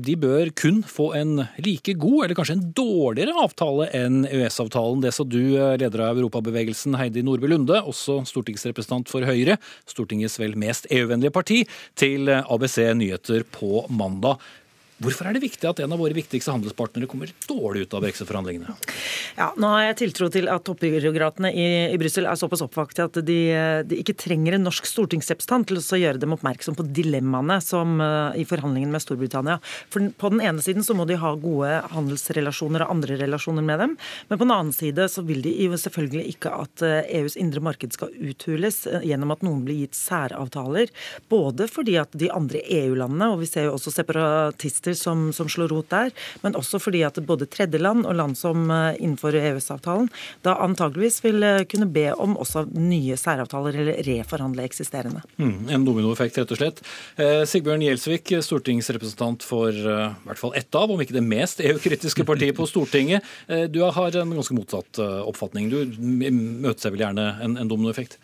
de bør kun få en like god, eller kanskje en dårligere avtale enn EØS-avtalen. Det sa du, leder av Europabevegelsen Heidi Nordby Nordby Lunde, også stortingsrepresentant for Høyre, Stortingets vel mest EU-vennlige parti, til ABC Nyheter på mandag. Hvorfor er det viktig at en av våre viktigste handelspartnere kommer dårlig ut av brexit-forhandlingene? Ja, nå har jeg tiltro til at toppbyråkratene i, i Brussel er såpass oppvakte at de, de, ikke trenger en norsk stortingsrepresentant til å gjøre dem oppmerksom på dilemmaene som uh, i forhandlingene med Storbritannia. For På den ene siden så må de ha gode handelsrelasjoner og andre relasjoner med dem, men på den annen side så vil de jo selvfølgelig ikke at EUs indre marked skal uthules uh, gjennom at noen blir gitt særavtaler. Både fordi at de andre EU-landene, og vi ser jo også separatister konflikter som, som, slår rot der, men også fordi at både tredjeland og land som eh, innenfor EØS-avtalen da antageligvis vil eh, kunne be om også nye særavtaler eller reforhandle eksisterende. Mm, en dominoeffekt, rett og slett. Eh, Sigbjørn Gjelsvik, stortingsrepresentant for eh, i hvert fall ett av, om ikke det mest EU-kritiske partiet på Stortinget. Eh, du har en ganske motsatt eh, oppfatning. Du møter seg vel gjerne en, en dominoeffekt?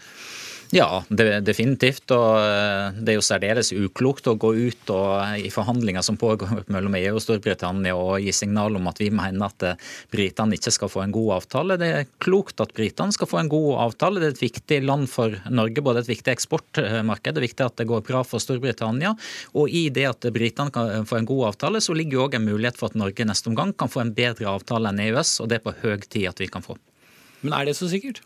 Ja, det, definitivt. Og eh, det er jo særdeles uklokt å gå ut og, eh, i forhandlinger som pågår mellom EU og Storbritannia og gi signal om at vi mener at eh, britene ikke skal få en god avtale. Det er klokt at britene skal få en god avtale. Det er et viktig land for Norge, både et viktig eksportmarked, det er viktig at det går bra for Storbritannia. Og i det at britene kan få en god avtale, så ligger jo òg en mulighet for at Norge neste omgang kan få en bedre avtale enn EØS, og det er på høy tid at vi kan få. Men er det så sikkert?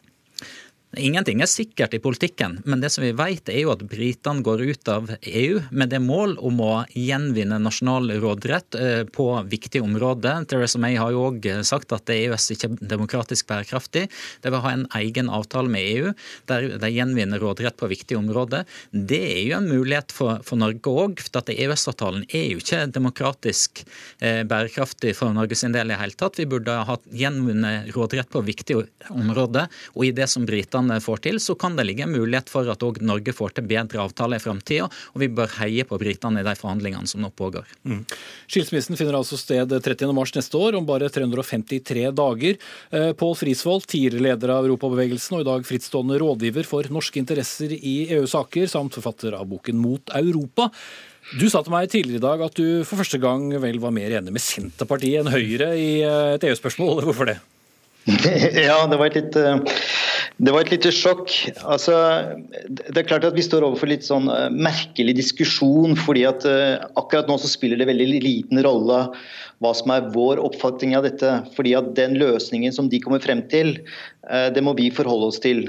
Ingenting er sikkert i politikken, men det som vi vet er jo at britene går ut av EU med det mål om å gjenvinne nasjonal råderett eh, på viktige områder. Theresa May har jo òg sagt at EØS ikke er demokratisk bærekraftig. De vil ha en egen avtale med EU der de gjenvinner råderett på viktige områder. Det er jo en mulighet for, for Norge òg, for EØS-avtalen er jo ikke demokratisk eh, bærekraftig for Norges del i hele tatt. Vi burde ha gjenvunnet råderett på viktige områder, og i det som britene britene får til, så kan det ligge en mulighet for at òg Norge får til bedre avtaler i framtida. Og vi bør heie på britene i de forhandlingene som nå pågår. Mm. Skilsmissen finner altså sted 30.3 neste år, om bare 353 dager. Eh, Pål Frisvold, tidligere leder av Europabevegelsen og i dag frittstående rådgiver for norske interesser i EU-saker, samt forfatter av boken Mot Europa. Du sa til meg tidligere i dag at du for første gang vel var mer enig med Senterpartiet enn Høyre i eh, et EU-spørsmål. Hvorfor det? Ja, det var et litt uh det var et lite sjokk. Altså, det er klart at Vi står overfor litt sånn uh, merkelig diskusjon. fordi at uh, Akkurat nå så spiller det veldig liten rolle hva som er vår oppfatning av dette. fordi at Den løsningen som de kommer frem til, uh, det må vi forholde oss til.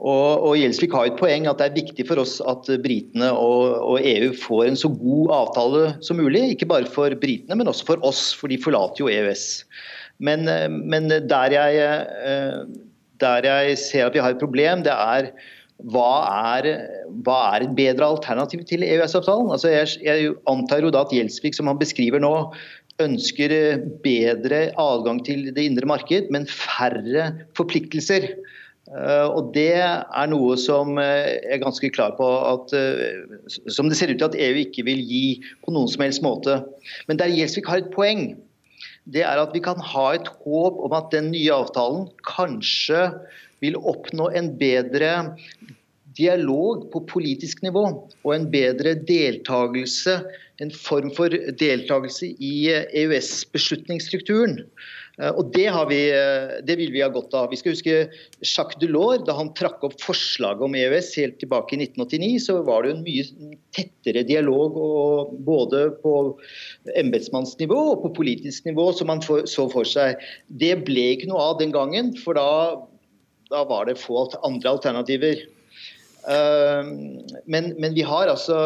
Og, og Gjelsvik har et poeng at det er viktig for oss at britene og, og, EU får en så god avtale som mulig. Ikke bare for britene, men også for oss, for de forlater jo EØS. Men, men der jeg der jeg ser at vi har et problem, det er hva er, hva er et bedre alternativ til EØS-avtalen? Altså jeg, jeg, antar jo da at Gjelsvik, som han beskriver nå, ønsker bedre adgang til det indre marked, men færre forpliktelser. Uh, og Det er noe som jeg er ganske klar på at som det ser ut til at EU ikke vil gi på noen som helst måte. Men der Gjelsvik har et poeng, det er at vi kan ha et håp om at den nye avtalen kanskje vil oppnå en bedre dialog på politisk nivå og en bedre deltakelse, en form for deltakelse i EØS-beslutningsstrukturen. Eh, og det, vi, eh, det, vil vi ha godt av. Vi skal huske Jacques Delors. Da han trakk opp forslaget om EØS helt tilbake i 1989, så var det en mye tettere dialog både på embetsmannsnivå og på politisk nivå som man så for seg. Det ble ikke noe av den gangen, for da, da var det få andre alternativer. Eh, men, men vi har altså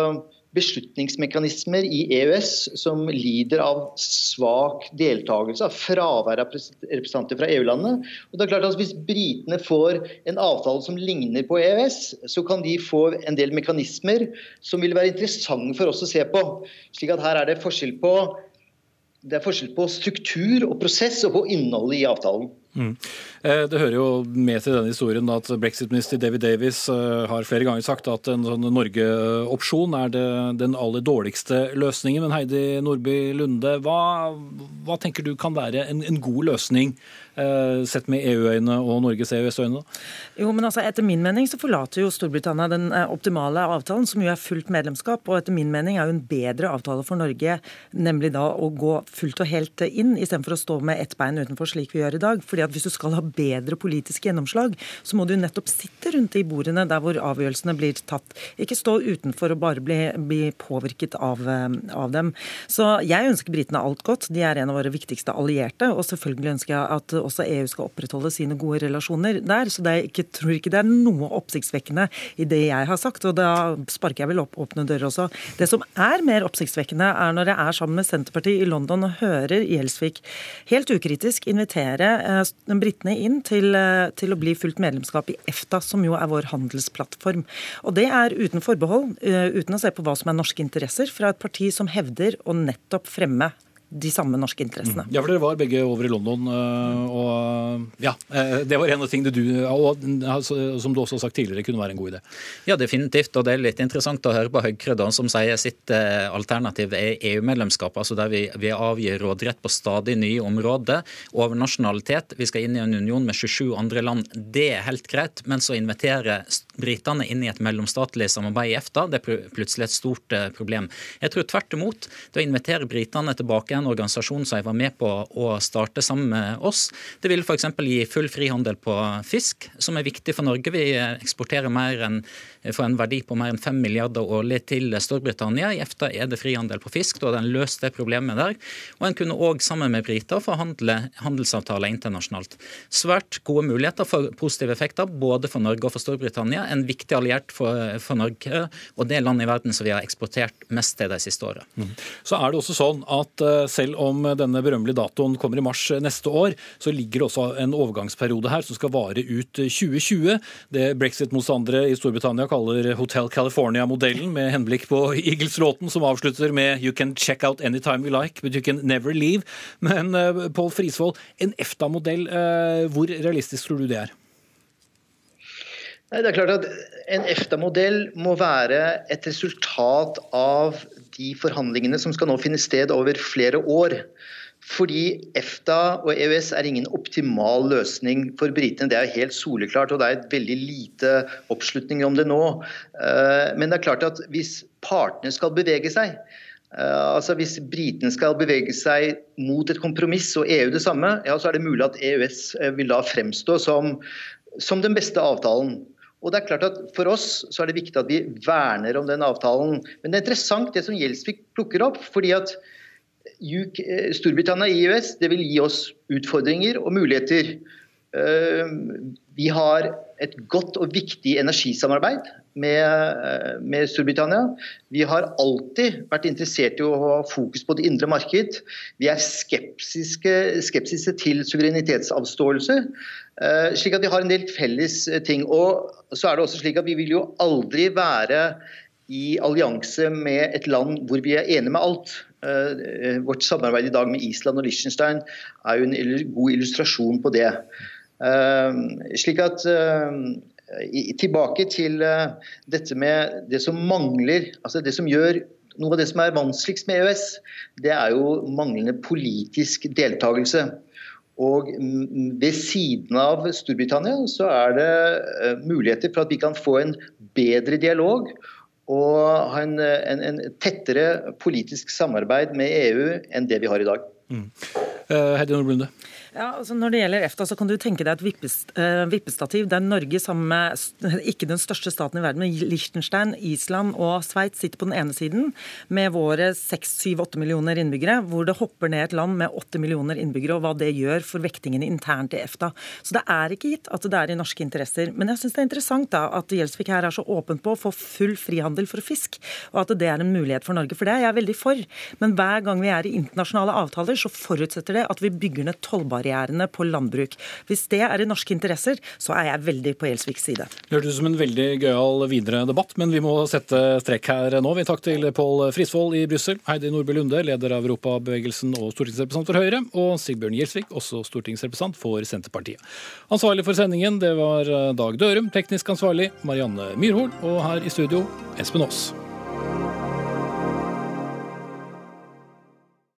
beslutningsmekanismer i EØS som lider av svak deltakelse, av fravær av representanter fra EU-landene. Og det er klart at Hvis britene får en avtale som ligner på EØS, så kan de få en del mekanismer som vil være interessante for oss å se på. slik at her er det forskjell på, det er forskjell på struktur og prosess og på innholdet i avtalen. Mm. Eh, det hører jo med til denne historien at brexit-minister David Davis eh, har flere ganger sagt at en sånn Norge-opsjon er det, den aller dårligste løsningen. Men Heidi Nordby Lunde, hva, hva tenker du kan være en, en god løsning Eh, sett med EU-øyne og Norges EØS-øyne? Jo, men altså, Etter min mening så forlater jo Storbritannia den optimale avtalen, som jo er fullt medlemskap. Og etter min mening er jo en bedre avtale for Norge nemlig da å gå fullt og helt inn, istedenfor å stå med ett bein utenfor, slik vi gjør i dag. Fordi at Hvis du skal ha bedre politisk gjennomslag, så må du nettopp sitte rundt de bordene der hvor avgjørelsene blir tatt. Ikke stå utenfor og bare bli, bli påvirket av, eh, av, dem. Så jeg ønsker britene alt godt. De er en av våre viktigste allierte. Og selvfølgelig ønsker jeg at også EU skal opprettholde sine gode relasjoner der. Så jeg ikke, tror ikke det er noe oppsiktsvekkende i det jeg har sagt. Og da sparker jeg vel opp åpne dører også. Det som er mer oppsiktsvekkende, er når jeg er sammen med Senterpartiet i London og hører Gjelsvik helt ukritisk invitere eh, britene inn til, eh, til, å bli fullt medlemskap i EFTA, som jo er vår handelsplattform. Og det er uten forbehold, eh, uten å se på hva som er norske interesser, fra et parti som hevder å nettopp fremme de samme norske interessene. Ja, for Dere var begge over i London, øh, og ja, øh, det var en av tingene du og altså, som du også har sagt tidligere, kunne være en god idé. Ja, definitivt. Og det er litt interessant å høre på Høyre, da, som sier sitt alternativ er EU-medlemskap, altså der vi, vi avgir råderett på stadig nye områder. Over nasjonalitet. Vi skal inn i en union med 27 andre land. Det er helt greit, men så inviterer britene inn i et mellomstatlig samarbeid i EFTA. Det er plutselig et stort problem. Jeg tror tvert imot. Det å invitere britene tilbake i en organisasjon som jeg var med på å starte sammen med oss. Det vil f.eks. gi full frihandel på fisk, som er viktig for Norge. Vi eksporterer mer enn for en verdi på mer enn 5 milliarder årlig til Storbritannia. I EFTA er det frihandel på fisk, da har en løst det problemet der. Og en kunne òg sammen med briter forhandle handelsavtaler internasjonalt. Svært gode muligheter for positive effekter både for Norge og for Storbritannia. En viktig alliert for, for Norge og det landet i verden som vi har eksportert mest til de siste årene. Mm. Så er det også sånn at eh, selv om denne berømmelige datoen kommer i mars neste år, så ligger det også en overgangsperiode her som skal vare ut 2020. Det brexit-motstandere i Storbritannia kaller Hotel California-modellen, med henblikk på Eagles-låten som avslutter med You can check out anytime you like, but you can never leave. Men Pål Frisvold, en EFTA-modell, hvor realistisk tror du det er? Det er klart at En EFTA-modell må være et resultat av de forhandlingene som skal nå finne sted over flere år. Fordi EFTA og EØS er ingen optimal løsning for britene. Det er helt soleklart, og det er et veldig lite oppslutning om det nå. Eh, men det er klart at hvis partene skal bevege seg, eh, altså Hvis britene skal bevege seg mot et kompromiss, og EU det samme, ja, så er det mulig at EØS eh, vil da fremstå som, som den beste avtalen. Og det er klart at For oss så er det viktig at vi verner om den avtalen. Men det er interessant det som Gjelsvik plukker opp. fordi at UK, eh, Storbritannia i EØS det vil gi oss utfordringer og muligheter. Eh, vi har et godt og viktig energisamarbeid med, eh, med, Storbritannia. Vi har alltid vært interessert i å ha fokus på det indre marked. Vi er skeptiske, skeptiske til suverenitetsavståelse. Slik at vi har en del felles ting. Og så er det også slik at vi vil jo aldri være i allianse med et land hvor vi er enige med alt. Eh, vårt samarbeid i dag med Island og Liechtenstein er jo en god illustrasjon på det. Eh, slik at eh, Tilbake til dette med det som mangler, altså det som gjør noe av det som er vanskeligst med EØS, det er jo manglende politisk deltakelse. Og ved siden av Storbritannia så er det muligheter for at vi kan få en bedre dialog og ha en, en, en, tettere politisk samarbeid med EU enn det vi har i dag. Mm. Uh. Ja, altså Når det gjelder EFTA, så kan du tenke deg et vippest, uh, vippestativ der Norge sammen med ikke den største staten i verden, men Liechtenstein, Island og Sveits sitter på den ene siden med våre 6-7-8 millioner innbyggere, hvor det hopper ned et land med 8 millioner innbyggere, og hva det gjør for vektingene internt i EFTA. Så det er ikke gitt at det er i norske interesser. Men jeg syns det er interessant da at Gjelsvik her er så åpen på å få full frihandel for fisk, og at det er en mulighet for Norge. For det er jeg veldig for. Men hver gang vi er i internasjonale avtaler, så forutsetter det at vi bygger ned tollbarrierer tollbarrierene på landbruk. Hvis det er i norske interesser, så er jeg veldig på Gjelsviks side. Det hørtes ut som en veldig gøyal videre debatt, men vi må sette strekk her nå. Vi takk til Pål Frisvold i Brussel, Heidi Nordby Lunde, leder av Europabevegelsen og stortingsrepresentant for Høyre, og Sigbjørn Gjelsvik, også stortingsrepresentant for Senterpartiet. Ansvarlig for sendingen det var Dag Dørum, teknisk ansvarlig Marianne Myrhol, og her i studio Espen Aas.